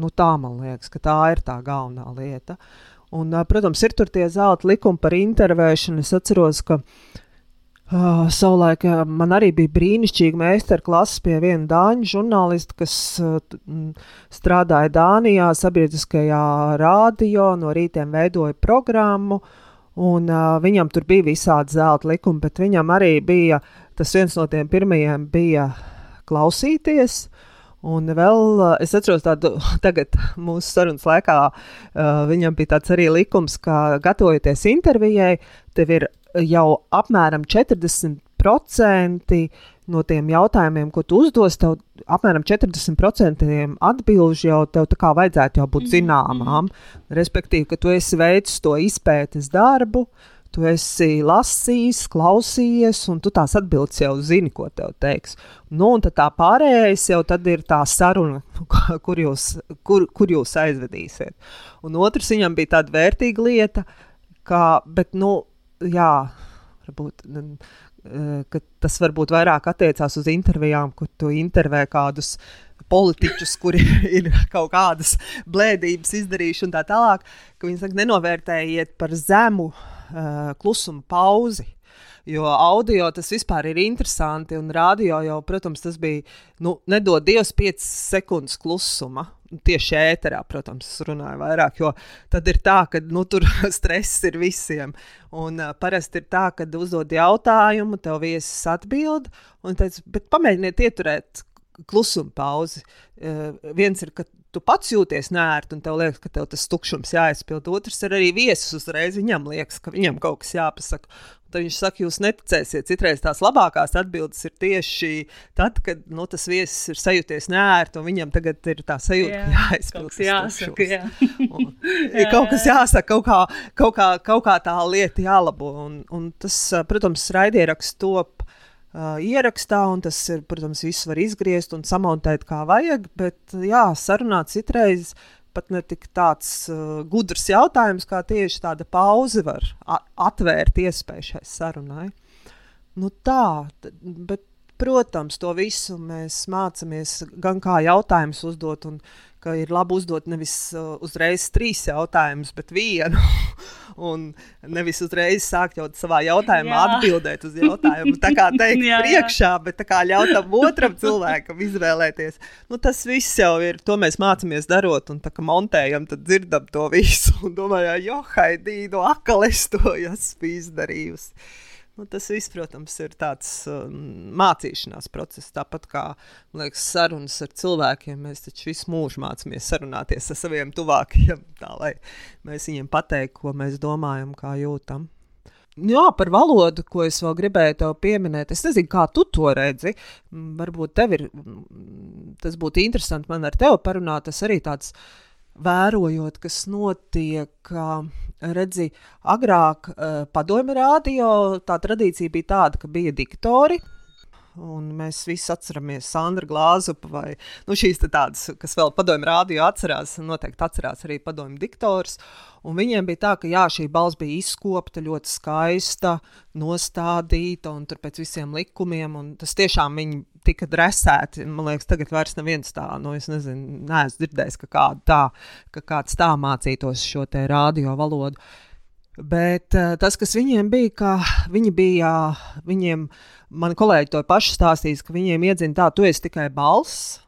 Nu, tā man liekas, ka tā ir tā galvenā lieta. Un, uh, protams, ir tur tie zelta likumi par intervēšanu. Es atceros, ka uh, Uh, savulaik uh, man arī bija brīnišķīga meistarklases pie viena dāņu žurnālista, kas uh, strādāja Dānijā, sabiedriskajā rādio, no rītiem veidoja programmu. Un, uh, viņam tur bija visādi zelta likumi, bet viņam arī bija tas viens no tiem pirmajiem bija klausīties. Un vēl uh, es atceros tādu, tagad mūsu sarunas laikā, uh, viņam bija tāds arī likums, ka gatavojoties intervijai, tev ir jau apmēram 40% no tiem jautājumiem, ko tu uzdos, tev apmēram 40% atbildžu jau tev tā kā vajadzētu būt mhm, zināmām. -hmm. Respektīvi, ka tu esi veicis to izpētes darbu, tu esi lasījis, klausījies, un tu tās atbildes jau zini, ko tev teiks. Nu, un tā pārējais jau ir tā saruna, kur jūs, kur, kur jūs aizvedīsiet. Un otrs viņam bija tāda vērtīga lieta, ka, bet, nu, jā, varbūt e, tas varbūt vairāk attiecās uz intervijām, kur tu intervē kādus politiķus, kuri ir kaut kādas blēdības izdarījuši un tā tālāk, ka viņi saka, nenovērtējiet par zemu uh, klusumu pauzi. Jo audio tas vispār ir interesanti, un radio jau, protams, tas bija, nu, nedod Dievs, 5 sekundes klusuma tieši ēterā, protams, runāju vairāk, jo tad ir tā, ka nu, tur stress ir visiem. Un uh, parasti ir tā, ka uzdod jautājumu, tev viesis atbild, un teic, bet pamēģiniet ieturēt klusuma pauzi. Uh, viens ir, ka tu pats jūties nērti, un tev liekas, ka tev tas tukšums jāizpild. Otrs ir arī viesis uzreiz. Viņam liekas, ka viņam kaut kas jāpasaka. Tad viņš saka, jūs neticēsiet. Citreiz tās labākās atbildes ir tieši tad, kad nu, tas viesis ir sajūties nērti, un viņam tagad ir tā sajūta, jā, ka jāizpild. Jāsaka, jā. un, jā, kaut kas jāsaka, kaut kā, kaut kā, kaut kā tā lieta jālabo. Un, un tas, protams, raidieraksts top uh, ierakstā, un tas, ir, protams, viss var izgriezt un samontēt kā vajag, bet jā, sarunāt citreiz pat ne tik tāds uh, gudrs jautājums, kā tieši tāda pauze var atvērt iespēju šai sarunai. Nu tā, bet, protams, to visu mēs mācāmies gan kā jautājumus uzdot, un ka ir labi uzdot nevis uh, uzreiz trīs jautājumus, bet vienu. un nevis uzreiz sākt jau savā jautājumā jā. atbildēt uz jautājumu. Tā kā teikt jā, priekšā, jā. bet tā kā ļaut tam otram cilvēkam izvēlēties. Nu, tas viss jau ir, to mēs mācāmies darot, un tā kā montējam, tad dzirdam to visu un domājam, jo, haidī, no akales to esmu izdarījusi. Nu, tas viss, protams, ir tāds um, mācīšanās process. Tāpat kā liekas, sarunas ar cilvēkiem, mēs taču visu mūžu mācāmies sarunāties ar saviem tuvākajiem, tā lai mēs viņiem pateiktu, ko mēs domājam, kā jūtam. Jā, par valodu, ko es vēl gribēju te pieminēt. Es nezinu, kā tu to redzi. Varbūt tev ir tas būtu interesanti man ar tevi parunāt. Tas arī tāds uh, vērojot, kas notiek, redzi, agrāk padomju rādio, tā tradīcija bija tāda, ka bija diktori, Un mēs visi atceramies Sandra Glāzupu vai nu, šīs tādas, kas vēl padomju rādio atcerās, noteikti atcerās arī padomju diktors. Un viņiem bija tā, ka jā, šī balss bija izkopta, ļoti skaista, nostādīta un tur pēc visiem likumiem. Tas tiešām viņi tika dresēti. Man liekas, tagad vairs neviens tā, nu, es nezinu, neesmu dzirdējis, ka, kāda tā, ka kāds tā mācītos šo te radio valodu. Bet uh, tas, kas viņiem bija, ka viņi bija, viņiem, mani kolēģi to pašu stāstīs, ka viņiem iedzina tā, tu esi tikai balss,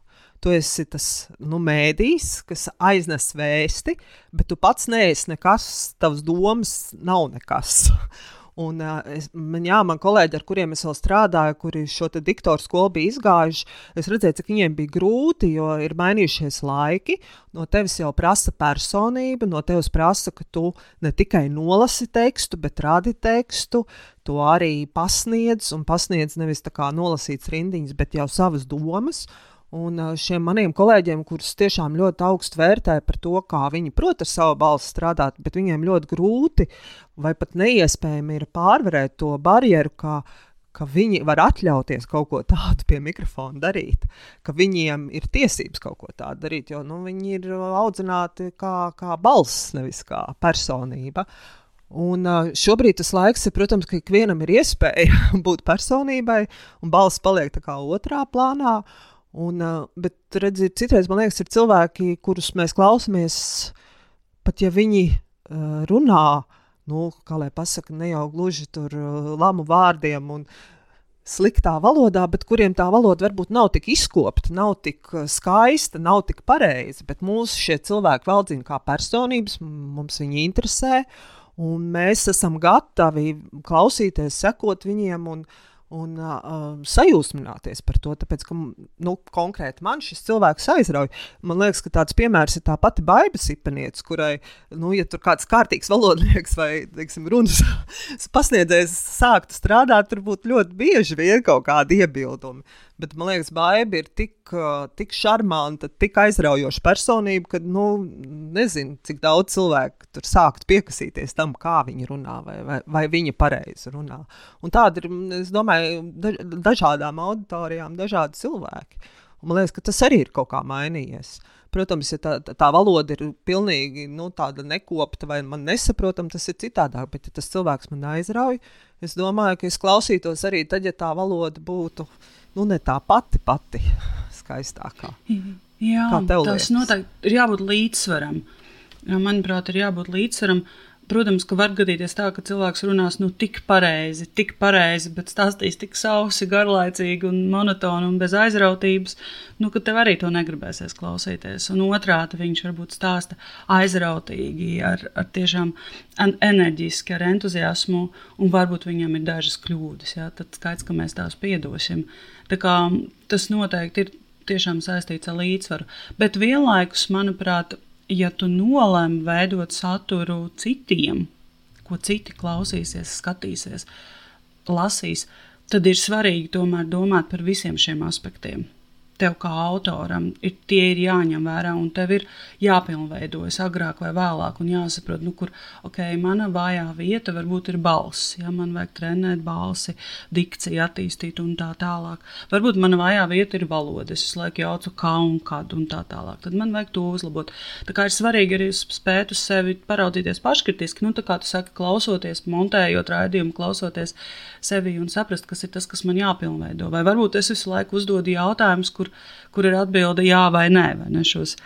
tu esi tas nu, mēdījis, kas aiznes vēsti, bet tu pats neesi nekas, tavs domas nav nekas. Un, es, man, jā, man kolēģi, ar kuriem es vēl strādāju, kuri šo diktoru skolu bija izgājuši, es redzēju, cik viņiem bija grūti, jo ir mainījušies laiki. No tevis jau prasa personība, no tevis prasa, ka tu ne tikai nolasi tekstu, bet radi tekstu, to arī pasniedz, un pasniedz nevis tā kā nolasīts rindiņas, bet jau savas domas. Uh, Un šiem maniem kolēģiem, kurus tiešām ļoti augstu vērtēju par to, kā viņi prot ar savu balsi strādāt, bet viņiem ļoti grūti vai pat neiespējami ir pārvarēt to barjeru, kā, ka viņi var atļauties kaut ko tādu pie mikrofona darīt, ka viņiem ir tiesības kaut ko tādu darīt, jo nu, viņi ir audzināti kā, kā balss, nevis kā personība. Un šobrīd tas laiks ir, protams, ka ikvienam ir iespēja būt personībai, un balss paliek tā kā otrā plānā. Un, bet, redziet, citreiz man liekas, ir cilvēki, kurus mēs klausāmies, pat ja viņi runā, nu, kā lai pasakā, ne jau gluži tur lamu vārdiem un sliktā valodā, bet kuriem tā valoda varbūt nav tik izkopta, nav tik skaista, nav tik pareiza. Bet mūsu šie cilvēki valdzina kā personības, mums viņi interesē, un mēs esam gatavi klausīties, sekot viņiem. Un, uh, un uh, sajūsmināties par to. Tāpēc, ka nu, konkrēti man šis cilvēks aizrauja. Man liekas, ka tāds piemērs ir tā pati Baiba Sipenieca, kurai, nu, ja tur kāds kārtīgs valodnieks vai, teiksim, runas pasniedzējs sāktu strādāt, tur būtu ļoti bieži vien kaut kādi iebildumi. Bet man liekas, Baiba ir tik, tik šarmanta, tik aizraujoša personība, ka nu, nezinu, cik daudz cilvēku tur sākt piekasīties tam, kā viņi runā, vai, vai, vai viņa pareizi runā. Un tāda ir, es domāju, dažādām auditorijām, dažādi cilvēki. Un man liekas, ka tas arī ir kaut kā mainījies. Protams, ja tā, tā valoda ir pilnīgi nu, nekopta vai man nesaprotama, tas ir citādāk. Bet, ja tas cilvēks man aizrauja, es domāju, ka es klausītos arī tad, ja tā valoda būtu nu, ne tā pati pati skaistākā. Jā, tas noteikti ir jābūt līdzsvaram. Manuprāt, ir jābūt līdzsvaram. Uh, Protams, ka var gadīties tā, ka cilvēks runās nu, tik pareizi, tik pareizi, bet stāstīs tik sausi, garlaicīgi un monotoni un bez aizrautības, nu, ka tev arī to negribēsies klausīties. Un otrādi viņš varbūt stāsta aizrautīgi, ar, ar tiešām enerģiski, ar entuziasmu, un varbūt viņam ir dažas kļūdas. Jā, tad skaidrs, ka mēs tās piedosim. Tā kā, tas noteikti ir tiešām saistīts ar līdzsvaru. Bet vienlaikus, manuprāt, ja tu nolēmi veidot saturu citiem, ko citi klausīsies, skatīsies, lasīs, tad ir svarīgi tomēr domāt par visiem šiem aspektiem tev kā autoram ir, tie ir jāņem vērā, un tev ir jāpilnveidojas agrāk vai vēlāk, un jāsaprot, nu, kur okay, mana vājā vieta varbūt ir balss. Ja man vajag trenēt balsi, dikciju attīstīt un tā tālāk. Varbūt mana vājā vieta ir valoda. Es laiku jaucu kā un kad un tā tālāk. Tad man vajag to uzlabot. Tā kā ir svarīgi arī spēt uz sevi paraudzīties paškritiski, nu, tā kā tu saki, klausoties, montējot raidījumu, klausoties sevi un saprast, kas ir tas, kas man jāpilnveido. Vai varbūt es visu laiku uzdodu jautājumus, kur kur ir atbilde jā vai nē, vai ne šos,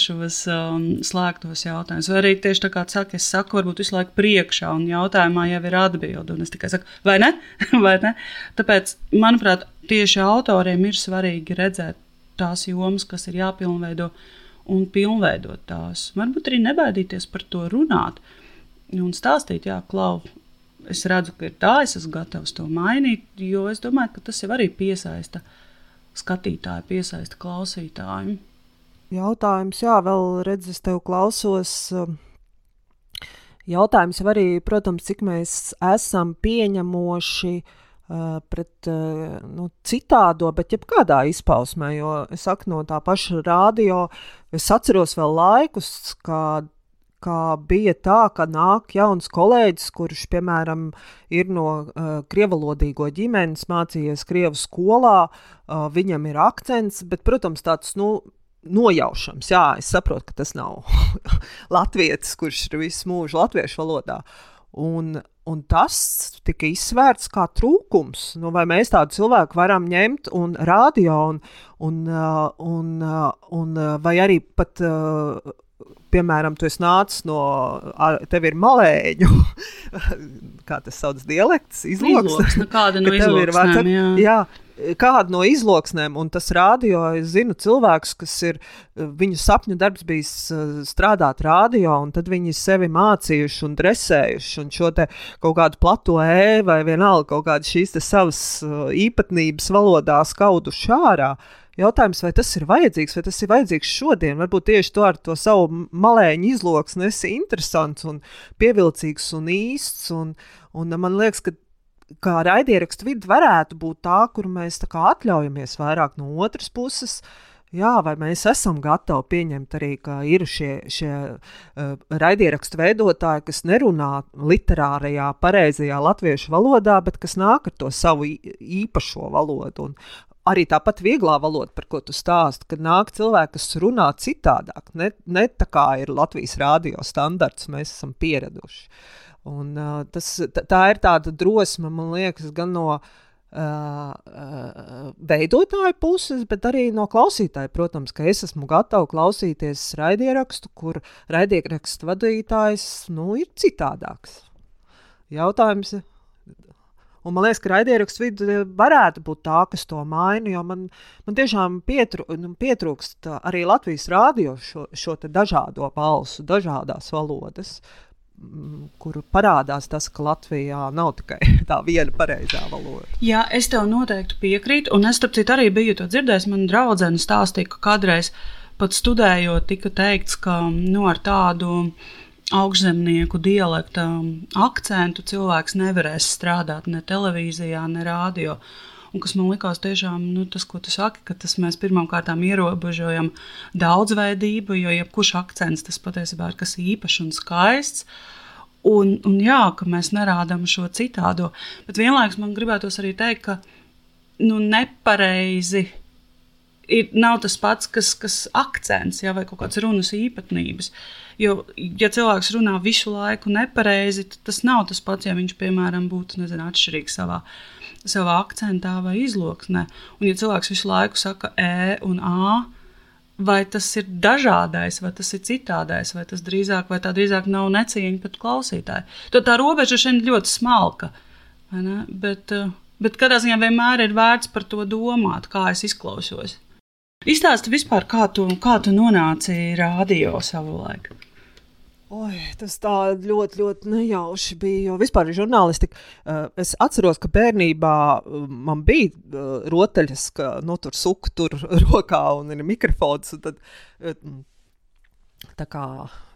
šos um, slēgtos jautājumus. Vai arī tieši tā kā saka, es saku, varbūt visu laiku priekšā, un jautājumā jau ir atbilde, un es tikai saku, vai ne? vai ne? Tāpēc, manuprāt, tieši autoriem ir svarīgi redzēt tās jomas, kas ir jāpilnveido, un pilnveidot tās. Varbūt arī nebaidīties par to runāt un stāstīt, jā, klau. Es redzu, ka ir tā, es esmu gatavs to mainīt, jo es domāju, ka tas jau arī piesaista skatītāju, piesaista klausītāju. Jautājums, jā, vēl redz, es tev klausos. Um, jautājums jau arī, protams, cik mēs esam pieņemoši uh, pret uh, nu, citādo, bet jebkādā izpausmē. Jo es saku, no tā paša rādio, es atceros vēl laikus, kad ka bija tā, ka nāk jauns kolēģis, kurš, piemēram, ir no uh, krievalodīgo ģimenes, mācījies Krievu skolā, uh, viņam ir akcents, bet, protams, tāds, nu, nojaušams. Jā, es saprotu, ka tas nav latvietis, kurš ir visu mūžu latviešu valodā. Un, un tas tika izsvērts kā trūkums. Nu, vai mēs tādu cilvēku varam ņemt un rādio, un, un, un, un, vai arī pat uh, piemēram, tu nāc no, tev ir malēņu, kā tas sauc, dialekts, izloksne. Nu, kāda no izloksnēm, ir, jā. jā. Kāda no izloksnēm, un tas rādio, es zinu cilvēkus, kas ir, viņu sapņu darbs bijis strādāt rādio, un tad viņi sevi mācījuši un dresējuši, un šo te kaut kādu plato e vai vienalga kaut kādas šīs savas īpatnības valodā skauduši ārā. Uh, Jautājums, vai tas ir vajadzīgs, vai tas ir vajadzīgs šodien? Varbūt tieši to ar to savu malēņu izloksni esi interesants un pievilcīgs un īsts. Un, un man liekas, ka kā raidierakstu vidi varētu būt tā, kur mēs tā atļaujamies vairāk no otras puses. Jā, vai mēs esam gatavi pieņemt arī, ka ir šie, šie uh, raidierakstu veidotāji, kas nerunā literārajā, pareizajā latviešu valodā, bet kas nāk ar to savu īpašo valodu. Un arī tāpat vieglā valoda, par ko tu stāsti, kad nāk cilvēki, kas runā citādāk, ne, ne tā kā ir Latvijas rādio standarts, mēs esam pieraduši. Un, uh, tas, tā ir tāda drosme, man liekas, gan no uh, Uh, uh, veidotāju puses, bet arī no klausītāja. Protams, ka es esmu gatava klausīties raidierakstu, kur raidierakstu vadītājs nu, ir citādāks. Jautājums. Un man liekas, ka raidierakstu vidi varētu būt tā, kas to maina, jo man, man tiešām pietru, nu, pietrūkst arī Latvijas rādio šo, šo dažādo balsu, dažādās valodas. Mm, kur parādās tas, ka Latvijā nav tikai tā viena pareizā valoda. Jā, es tev noteikti piekrītu, un es starp citu arī biju to dzirdējis. Man draudzene stāstīja, ka kādreiz pat studējot, tika teikts, ka nu, ar tādu augšzemnieku dialekta akcentu cilvēks nevarēs strādāt ne televīzijā, ne rādio. Un kas man likās tiešām nu, tas, ko tu saki, ka tas mēs pirmkārt ierobežojam daudzveidību, jo jebkurš akcents tas patiesībā ir kas īpašs un skaists. Un, un jā, ka mēs nerādām šo citādo. Bet vienlaikus man gribētos arī teikt, ka nu, nepareizi ir, nav tas pats, kas, kas akcents jā, vai kaut kādas runas īpatnības. Jo, ja cilvēks runā visu laiku nepareizi, tad tas nav tas pats, ja viņš, piemēram, būtu nezinu, atšķirīgs savā savā akcentā vai izloksnē. Un, ja cilvēks visu laiku saka E un A, vai tas ir dažādais, vai tas ir citādais, vai tas drīzāk, vai tā drīzāk nav necieņa pret klausītāju. Tad tā robeža šeit ļoti smalka. Bet, eh, bet kādā ziņā vienmēr ir vērts par to domāt, kā es izklausos. Izstāsti vispār, kā tu, kā tu nonāci radio savulaik. Oi, tas tā ļoti, ļoti nejauši bija. Jo vispār žurnālistika. Uh, es atceros, ka bērnībā uh, man bija uh, rotaļas, ka nu, tur suku tur rokā un ir mikrofons. Un tad, kā,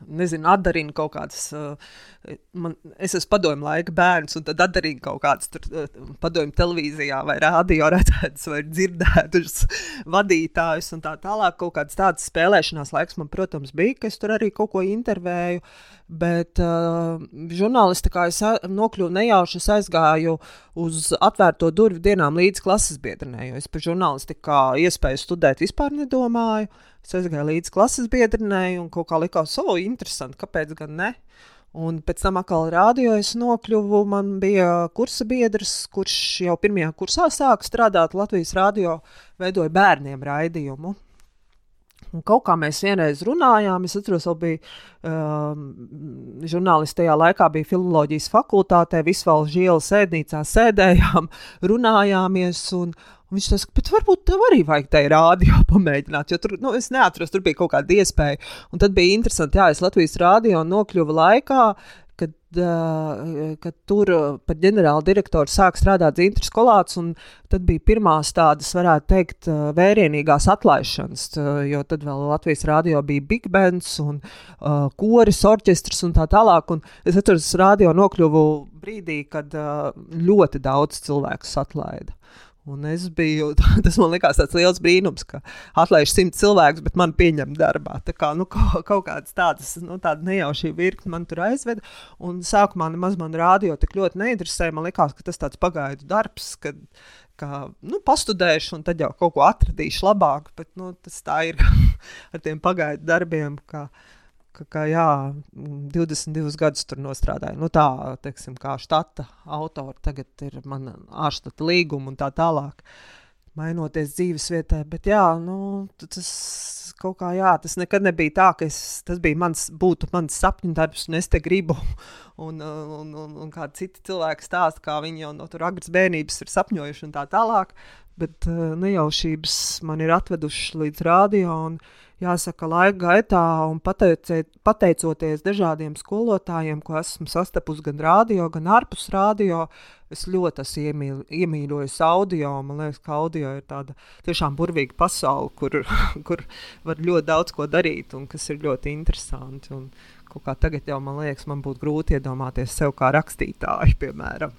nezinu, atdarina kaut kādas. Uh, man, es esmu padomju laika bērns, un tad atdarina kaut kādas tur, uh, padomju televīzijā vai rādio redzētas vai dzirdētas vadītājus un tā tālāk. Kaut kādas tādas spēlēšanās laiks man, protams, bija, ka es tur arī kaut ko intervēju. Bet uh, žurnālistikā es nokļuvu nejauši, es aizgāju uz atvērto durvju dienām līdz klases biedrenē, jo es par žurnālistiku iespēju studēt vispār nedomāju. Es aizgāju līdz klases biedrenei un kaut kā likās, o, oh, interesanti, kāpēc gan ne. Un pēc tam atkal rādio es nokļuvu. Man bija kursa biedrs, kurš jau pirmajā kursā sāka strādāt Latvijas rādio, veidoja bērniem raidījumu. Un kaut kā mēs vienreiz runājām, es atceros, ka bija um, žurnālisti tajā laikā, bija filozofijas fakultātē, Visvalda Žiela sēdnīcā sēdējām, runājāmies. Un, Un viņš teica, bet varbūt tev arī vajag tajā rādio pamēģināt, jo tur, nu, es neatceros, tur bija kaut kāda iespēja. Un tad bija interesanti, jā, es Latvijas rādio nokļuvu laikā, kad, uh, kad tur par ģenerāla direktoru sāk strādāt Zintrs Kolāts, un tad bija pirmās tādas, varētu teikt, vērienīgās atlaišanas, jo tad vēl Latvijas rādio bija Big Bands un uh, koris, orķestrs un tā tālāk, un es atceros, rādio nokļuvu brīdī, kad uh, ļoti daudz cilvēku atlaida. Un es biju, tas man likās tāds liels brīnums, ka atlaiž simt cilvēkus, bet man pieņem darbā. Tā kā nu, kaut, kaut kādas tādas nu, nejaušas virknes man tur aizveda. Un sākumā nemaz man rādio tik ļoti neinteresēja. Man liekas, ka tas tāds pagaidu darbs, kad kā, nu, pastudēšu, un tad jau kaut ko atradīšu labāk. Bet nu, tas tā ir ar tiem pagaidu darbiem. Kā, ka, ka jā, 22 gadus tur nostrādāju. Nu, tā, teiksim, kā štata autora, tagad ir mana ārštata līguma un tā tālāk. Mainoties dzīves vietā, bet jā, nu, tas kaut kā, jā, tas nekad nebija tā, ka es, tas bija mans, būtu mans sapņu darbs, un es te gribu. Un, un, un, un kādi citi cilvēki stāsta, kā viņi jau no tur agras bērnības ir sapņojuši un tā tālāk. Bet uh, nejaušības man ir atvedušas līdz rādio. Un, uh, jāsaka, laika gaitā un pateicoties dažādiem skolotājiem, ko esmu sastapusi gan rādio, gan ārpus rādio, es ļoti esmu iemīl, iemīļojis audio. Man liekas, ka audio ir tāda tiešām burvīga pasaule, kur, kur var ļoti daudz ko darīt un kas ir ļoti interesanti. Un, kā tagad jau man liekas, man būtu grūti iedomāties sev kā rakstītāju, piemēram.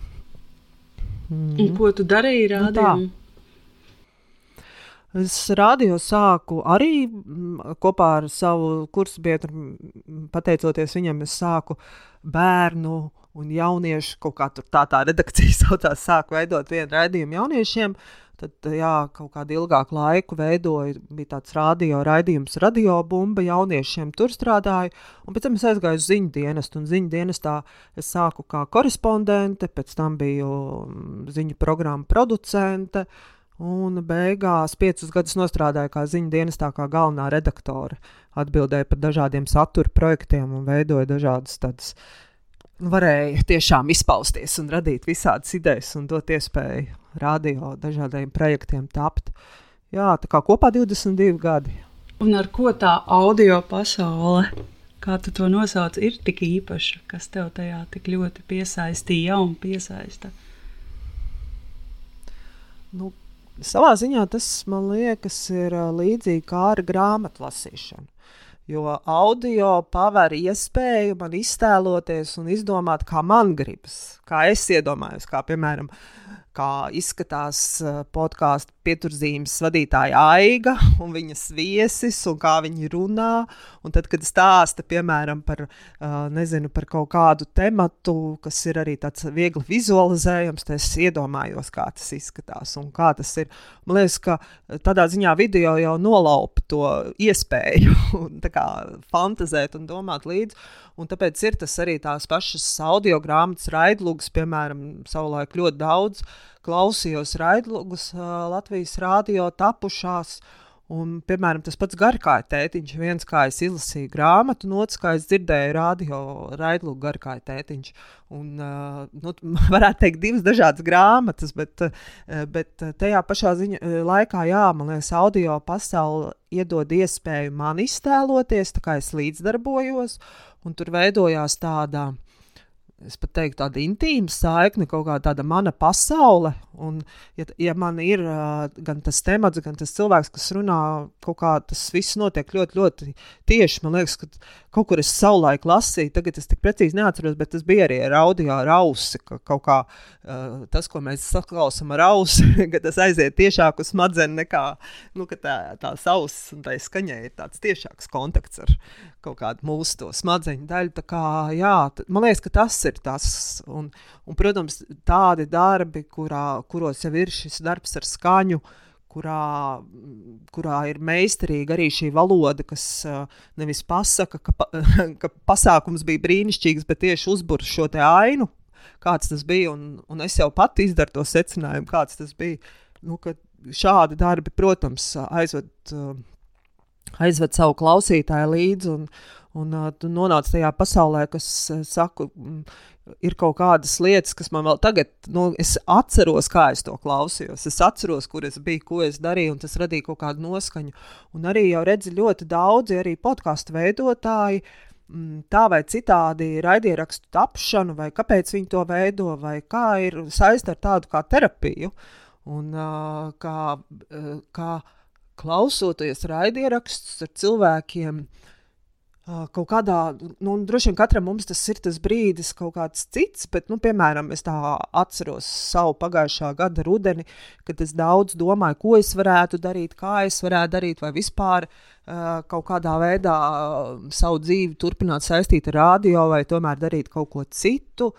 Mm. Un ko tu darīji rādījumā? Nu Es radio sāku arī kopā ar savu kursu biedru, pateicoties viņam, es sāku bērnu un jauniešu kaut kā tā, tā redakcija saucās, sāku veidot vienu raidījumu jauniešiem. Tad, jā, kaut kādu ilgāku laiku veidoju, bija tāds radio raidījums, radio bumba jauniešiem. Tur strādāju, un pēc tam es aizgāju uz ziņu dienestu. Ziņu dienestā es sāku kā korespondente, pēc tam biju ziņu programmu producente. Un beigās piecus gadus strādāju kā ziņu dienestā, kā galvenā redaktore. Atbildēju par dažādiem satura projektiem un veidoju dažādas tādas varēja tiešām izpausties un radīt visādas idejas un dot iespēju radio dažādiem projektiem tapt. Jā, tā kā kopā 22 gadi. Un ar ko tā audio pasaule, kā tu to nosauc, ir tik īpaša, kas tev tajā tik ļoti piesaistīja un piesaista? Nu, savā ziņā tas man liekas ir līdzīgi kā ar grāmatu lasīšanu. Jo audio paver iespēju man iztēloties un izdomāt, kā man gribas, kā es iedomājos, kā piemēram kā izskatās uh, podkāstu pieturzīmes vadītāja Aiga un viņas viesis, un kā viņi runā. Un tad, kad stāsta piemēram par, uh, nezinu, par kaut kādu tematu, kas ir arī tāds viegli vizualizējams, tad es iedomājos, kā tas izskatās un kā tas ir. Man liekas, ka tādā ziņā video jau nolaupa to iespēju kā, fantazēt un domāt līdzi. Un tāpēc ir tas arī tās pašas audio grāmatas, raidlugas, piemēram, savulaik ļoti daudz klausījos raidlugas uh, Latvijas rādio tapušās. Un, piemēram, tas pats garkāja tētiņš, viens kā es izlasīju grāmatu, un otrs kā es dzirdēju radio raidlu garkāja tētiņš. Un, uh, nu, varētu teikt, divas dažādas grāmatas, bet, uh, bet tajā pašā ziņa, laikā, jā, man liekas, audio pasaule iedod iespēju man iztēloties, tā kā es līdzdarbojos, un tur veidojās tāda es pat teiktu, tāda intīma saikne, kaut kā tāda mana pasaule. Un, ja, ja man ir uh, gan tas temats, gan tas cilvēks, kas runā, kaut kā tas viss notiek ļoti, ļoti tieši. Man liekas, ka kaut kur es savulaik lasīju, tagad es tik precīzi neatceros, bet tas bija arī ar audio ar ausi. Ka kaut kā uh, tas, ko mēs saklausām ar ausi, ka tas aiziet tiešāk uz smadzenes nekā nu, tā, tā auss un tā skaņai ir tāds tiešāks kontakts ar kaut kādu mūsu smadzeņu daļu. Tā kā, jā, man liekas, ka tas ir tas. Un, un, protams, tādi darbi, kurā, kuros jau ir šis darbs ar skaņu. Kurā, kurā ir meistarīga arī šī valoda, kas nevis pasaka, ka, pa, ka pasākums bija brīnišķīgs, bet tieši uzbūr šo ainu, kāds tas bija. Un, un es jau pati izdaru to secinājumu, kāds tas bija. Nu, šādi darbi, protams, aizved, aizved savu klausītāju līdzi. Un, Un uh, tu nonāc tajā pasaulē, kas, uh, saku, ir kaut kādas lietas, kas man vēl tagad, nu, es atceros, kā es to klausījos. Es atceros, kur es biju, ko es darīju, un tas radīja kaut kādu noskaņu. Un arī jau redzi ļoti daudzi arī podkāstu veidotāji. Tā vai citādi raidierakstu tapšanu, vai kāpēc viņi to veido, vai kā ir saistīta ar tādu kā terapiju. Un, uh, kā, uh, kā klausoties raidierakstus ar cilvēkiem, kaut kādā, nu, droši vien katram mums tas ir tas brīdis, kaut kāds cits, bet, nu, piemēram, es tā atceros savu pagājušā gada rudeni, kad es daudz domāju, ko es varētu darīt, kā es varētu darīt, vai vispār uh, kaut kādā veidā savu dzīvi turpināt saistīt ar radio, vai tomēr darīt kaut ko citu.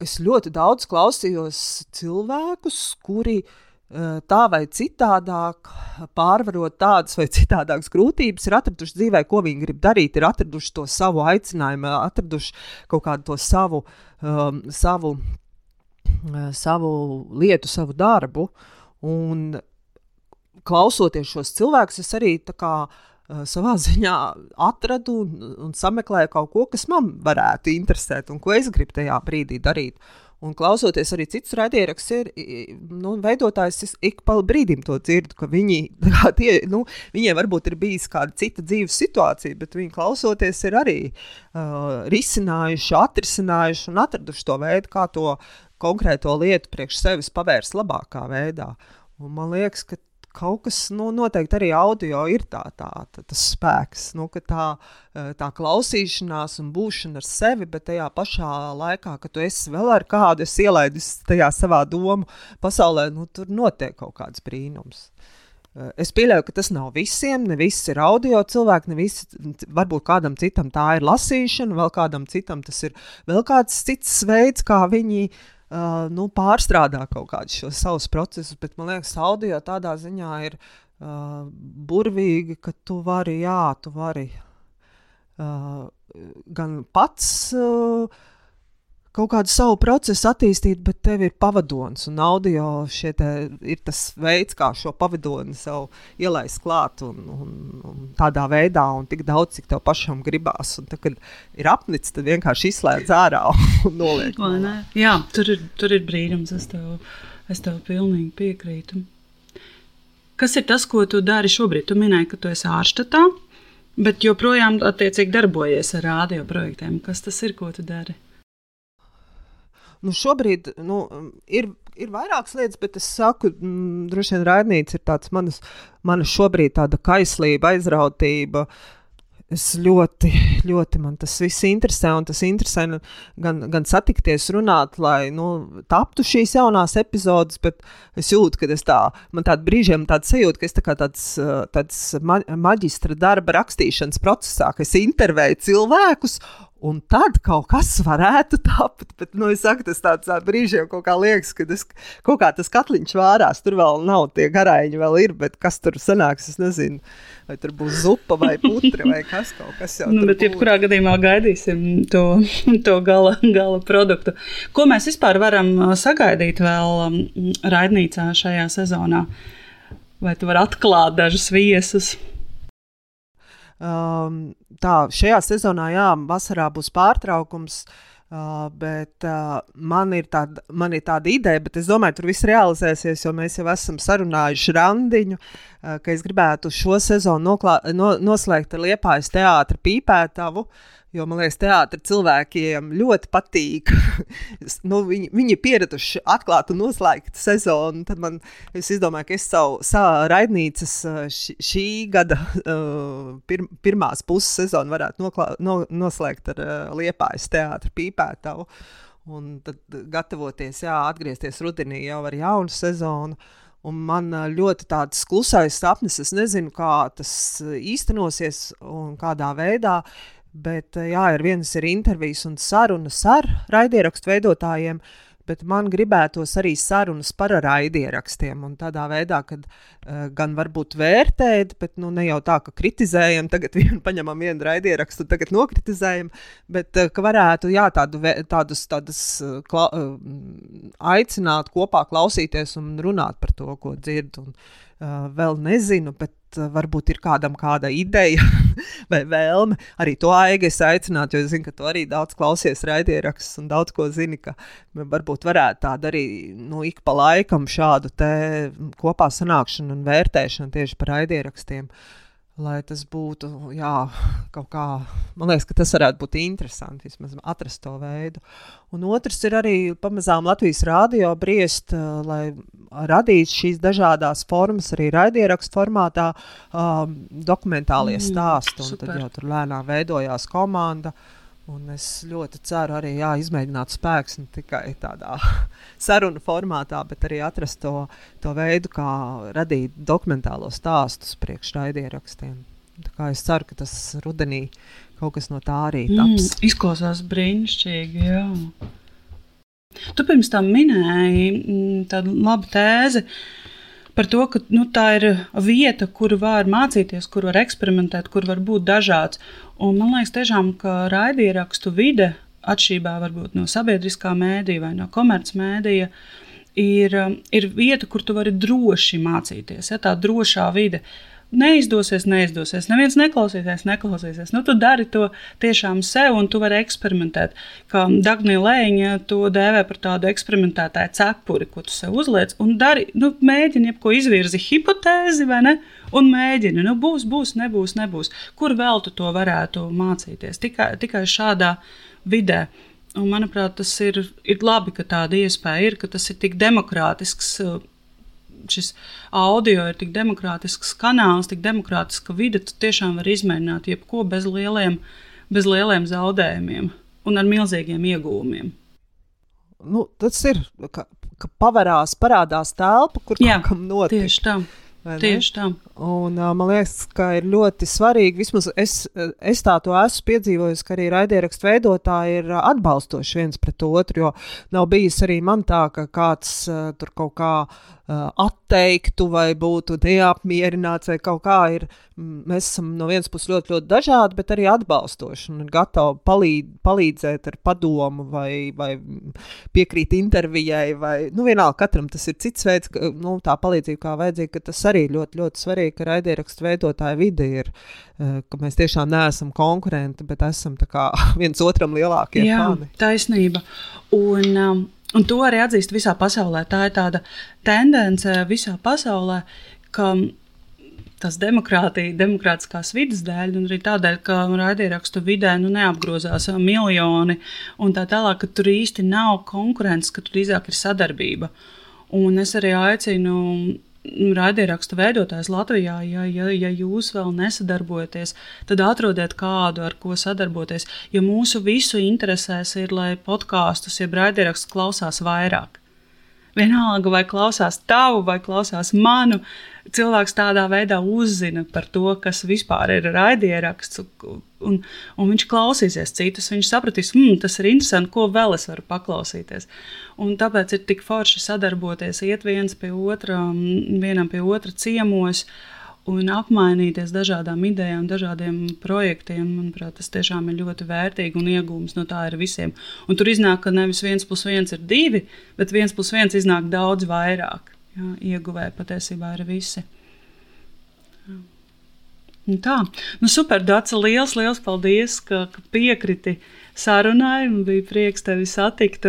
Es ļoti daudz klausījos cilvēkus, kuri uh, tā vai citādāk, pārvarot tādas vai citādākas grūtības, ir atraduši dzīvē, ko viņi grib darīt, ir atraduši to savu aicinājumu, atraduši kaut kādu to savu, um, savu, uh, savu lietu, savu darbu. Un klausoties šos cilvēkus, es arī kā, uh, savā ziņā atradu un, un sameklēju kaut ko, kas man varētu interesēt un ko es gribu tajā brīdī darīt. Un klausoties arī citus raidījumus, nu, veidotājs ik pa brīdim to dzirdu, ka viņi, tie, nu, viņiem varbūt ir bijis kāda cita dzīves situācija, bet viņi klausoties ir arī uh, risinājuši, atrisinājuši un atraduši to veidu, kā to konkrēto lietu priekš sevis pavērst labākā veidā. Un man liekas, ka kaut kas nu, noteikti arī audio ir tā, tā, tā, tas spēks, nu, tā, eh, tā klausīšanās un būšana ar sevi, bet tajā pašā laikā, kad tu esi vēl ar kādu, es ielaidu tajā savā domu pasaulē, nu, tur notiek kaut kāds brīnums. Uh, es pieļauju, ka tas nav visiem. Ne viss ir audio cilvēki, ne visi, varbūt kādam citam tā ir lasīšana, vēl kādam citam tas ir vēl kāds cits veids, kā viņi uh, nu, pārstrādā kaut kādus šos savus procesus. Bet man liekas, audio tādā ziņā ir uh, burvīgi, ka tu vari, jā, tu vari uh, gan pats. Uh, kaut kādu savu procesu attīstīt, bet tev ir pavadonis. Un audio ir tas veids, kā šo pavadoni sev ielaist klāt un, un, un tādā veidā, un tik daudz, cik tev pašam gribās. Un tad, kad ir apnicis, tad vienkārši izslēdz ārā un noliek. Jā, tur ir, tur ir brīnums. Es tev, es tev pilnīgi piekrītu. Kas ir tas, ko tu dari šobrīd? Tu minēji, ka tu esi ārštatā, bet joprojām attiecīgi darbojies ar radio projektiem. Kas tas ir, ko tu dari? Nu, šobrīd nu, ir, ir vairākas lietas, bet es saku, mm, droši vien raidnīca ir tāds manas, mana šobrīd tāda kaislība, aizrautība. Es ļoti, ļoti man tas viss interesē, un tas interesē gan, gan satikties, runāt, lai nu, taptu šīs jaunās epizodes, bet es jūtu, ka es tā, man tāda brīžiem tāda sajūta, ka es tā kā tāds, tāds maģistra darba rakstīšanas procesā, ka es intervēju cilvēkus, Un tad kaut kas varētu tapt. Bet, nu, es saku, tas tāds tā brīžiem kaut kā liekas, ka tas, kaut kā tas katliņš vārās. Tur vēl nav tie garāņi, vēl ir, bet kas tur sanāks, es nezinu. Vai tur būs zupa vai putra vai kas kaut kas jau nu, bet, jebkurā gadījumā gaidīsim to, to gala, gala produktu. Ko mēs vispār varam uh, sagaidīt vēl um, raidnīcā šajā sezonā? Vai tu vari atklāt dažus viesus? Um, tā, šajā sezonā, jā, vasarā būs pārtraukums. Uh, bet uh, man, ir tāda, man ir tāda ideja, bet es domāju, tur viss realizēsies, jo mēs jau esam sarunājuši randiņu, uh, ka es gribētu šo sezonu noklā, no, noslēgt ar Liepājas teātra pīpētavu. Uh, Jo man liekas, teātris cilvēkiem ļoti patīk. nu, viņi, viņi ir pieraduši atklāt un noslēgt sezonu. Tad man, es izdomāju, ka es savu, savu raidnīcas š, šī gada uh, pir, pirmās puses sezonu varētu noklā, no, noslēgt ar uh, Liepājas teātris pīpētavu. Un tad gatavoties, jā, atgriezties rudenī jau ar jaunu sezonu. Un man ļoti tāds klusais sapnis, es nezinu, kā tas īstenosies un kādā veidā. Uh, Bet, eh, jā, ir viens ir intervijas un sarunas ar raidierakstu veidotājiem, bet man gribētos arī sarunas par raidierakstiem. Tādā veidā, kad uh, gan varbūt vērtēt, bet nu, ne jau tā, ka kritizējam, tagad vienu paņemam vienu raidierakstu, tagad nokritizējam, bet uh, ka varētu jā, tādu, tādus, tādus kla, uh, aicināt kopā klausīties un runāt par to, ko dzird. Un, vēl nezinu, bet Eh, varbūt ir kādam kāda ideja vai vēlme. Arī to aigi es aicinātu, jo es zinu, ka tu arī daudz klausies raidierakstus un daudz ko zini, ka varbūt varētu tādu arī nu, ik pa laikam šādu kopā sanākšanu un vērtēšanu tieši par raidierakstiem. Uh, lai tas būtu jā, kaut kā. Man liekas, ka tas varētu būt interesanti vismaz atrast to veidu. Un otrs ir arī pamazām Latvijas rādio briest, uh, lai radītu šīs dažādas formas, arī raidierakstu formātā, um, dokumentālie mm, stāsti. Un tad jau tur lēnām veidojās komanda. Uh, Un es ļoti ceru arī jā, izmēģināt spēkus ne tikai tādā sarunu formātā, bet arī atrast to, to veidu, kā radīt dokumentālos stāstus priekš raidierakstiem. Es ceru, ka tas rudenī kaut kas no tā arī mm, taps. Mm, izklausās brīnišķīgi. Jā. Tu pirms tam minēji mm, tādu labu tēzi par to, ka nu, tā ir vieta, kur var mācīties, kur var eksperimentēt, kur var būt dažāds. Un man liekas, tiešām, ka raidierakstu vide, atšķirībā no sabiedriskā mēdīja vai no komercmedija, ir, ir vieta, kur tu vari droši mācīties. Ja, tā drošā vide. Uh, neizdosies, neizdosies. Neviens neklausīsies, neklausīsies. Nu, tu dari to tiešām sev, un tu vari eksperimentēt. Kā Dāngnija Lēņa to dēvē par tādu eksperimentētāju cepuri, ko tu sev uzliec, dari, nu, mēģini jebko izvirzi hipotēzi, vai ne? Un mēģini, nu, būs, būs, nebūs, nebūs. Kur vēl tu to varētu mācīties? Tikai, tikai šādā vidē. Un, manuprāt, tas ir, ir labi, ka tāda iespēja ir, ka tas ir tik demokrātisks šis audio ir tik demokrātisks kanāls, tik demokrātiska vide, tu tiešām vari izmēģināt jebko bez lieliem, bez lieliem zaudējumiem un ar milzīgiem iegūmiem. Nu, tas ir, ka, ka pavarās, parādās telpa, kur Jā, kaut kam notiek. Tieši tā. Tieši tā. Un, uh, man liekas, ka ir ļoti svarīgi, vismaz es, es tā to esmu piedzīvojis, ka arī raidierakstu veidotāji ir atbalstoši viens pret otru. Jo nav bijis arī man tā, ka kāds uh, tur kaut kā uh, atteiktu vai būtu neapmierināts vai kaut kā ir. Mēs esam no vienas puses ļoti, ļoti dažādi, bet arī atbalstoši un gatavi palīd, palīdzēt ar padomu vai, vai piekrīt intervijai. Vai, nu, vienalga, katram tas ir cits veids, ka, nu, tā palīdzība kā vajadzīga, tas arī ļoti, ļoti svarīgi, ka raidierakstu veidotāja vide ir, ka mēs tiešām neesam konkurenti, bet esam viens otram lielākie Jā, fani. Taisnība. Un, um, Un to arī atzīst visā pasaulē. Tā ir tāda tendence visā pasaulē, ka tas demokrātija, demokrātiskās vidas dēļ, un arī tādēļ, ka raidierakstu vidē nu, neapgrozās miljoni un tā tālāk, ka tur īsti nav konkurence, ka tur drīzāk ir sadarbība. Un es arī aicinu raidierakstu veidotājs Latvijā, ja, ja, ja jūs vēl nesadarbojaties, tad atrodiet kādu, ar ko sadarboties. Jo mūsu visu interesēs ir, lai podkāstus, jeb raidierakstu klausās vairāk. Vienalga, vai klausās tavu, vai klausās manu, cilvēks tādā veidā uzzina par to, kas vispār ir raidieraksts, un, un viņš klausīsies citus. Viņš sapratīs, hmm, tas ir interesanti, ko vēl es varu paklausīties. Un tāpēc ir tik forši sadarboties, iet viens pie otra, vienam pie otra ciemos. Un apmainīties dažādām idejām, dažādiem projektiem. Manuprāt, tas tiešām ir ļoti vērtīgi un iegūms no tā ir visiem. Un tur iznāk, ka nevis viens plus viens ir divi, bet viens plus viens iznāk daudz vairāk. Jā, ieguvēji patiesībā ir visi. Nu tā, nu super, Dārsa, liels, liels paldies, ka, ka piekriti sarunai. Bija prieks tevi satikt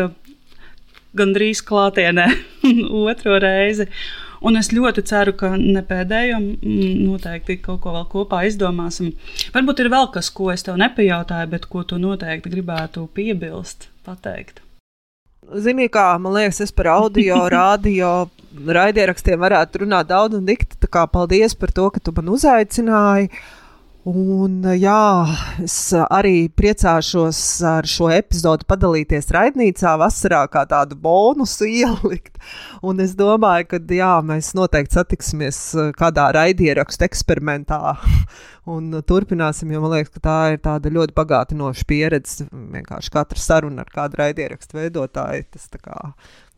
gandrīz klātienē otro reizi. Un es ļoti ceru, ka ne pēdējo noteikti kaut ko vēl kopā izdomāsim. Varbūt ir vēl kas, ko es tev nepajautāju, bet ko tu noteikti gribētu piebilst, pateikt. Zini, kā man liekas, es par audio, radio raidierakstiem varētu runāt daudz un dikti. Tā kā paldies par to, ka tu man uzaicināji. Un, jā, es arī priecāšos ar šo epizodu padalīties raidnīcā, vasarā kā tādu bonusu ielikt. Un es domāju, ka jā, mēs noteikti satiksimies kādā raidierakstu eksperimentā un turpināsim, jo man liekas, ka tā ir tāda ļoti bagātinoša pieredze. Vienkārši katra saruna ar kādu raidierakstu veidotāju, tas kā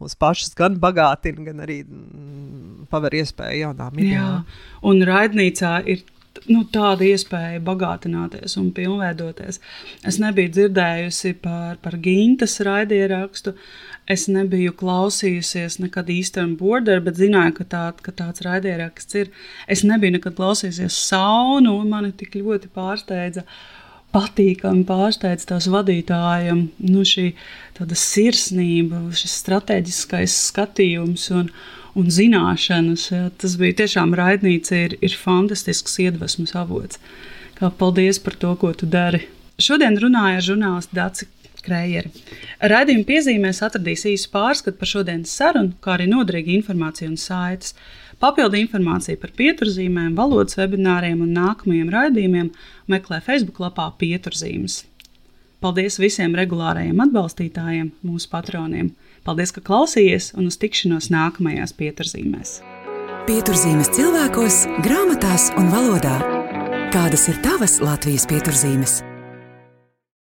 mūs pašus gan bagātina, gan arī mm, paver iespēju jaunām idejām. Un raidnīcā ir nu, tāda iespēja bagātināties un pilnveidoties. Es nebiju dzirdējusi par, par Gintas raidierakstu. Es nebiju klausījusies nekad Eastern Border, bet zināju, ka, tā, ka tāds raidieraksts ir. Es nebiju nekad klausījusies saunu, un mani tik ļoti pārsteidza. Patīkami pārsteidz tās vadītājiem, nu, šī sirsnība, šis strateģiskais skatījums. Un, un zināšanas. Jā. Tas bija tiešām raidnīca, ir, ir fantastisks iedvesmas avots. Kā paldies par to, ko tu dari. Šodien runāju ar žurnālistu Dāci Krējeri. Radījuma piezīmēs atradīs īsu pārskatu par šodienas sarunu, kā arī noderīgu informāciju un saites. Papildu informāciju par pieturzīmēm, valodas webināriem un nākamajiem raidījumiem meklē Facebook lapā Pieturzīmes. Paldies visiem regulārajiem atbalstītājiem, mūsu patroniem! Paldies, ka klausījāties un uz tikšanos nākamajās pieturzīmēs. Pieturzīmes cilvēkos, grāmatās un valodā. Kādas ir tavas Latvijas pieturzīmes?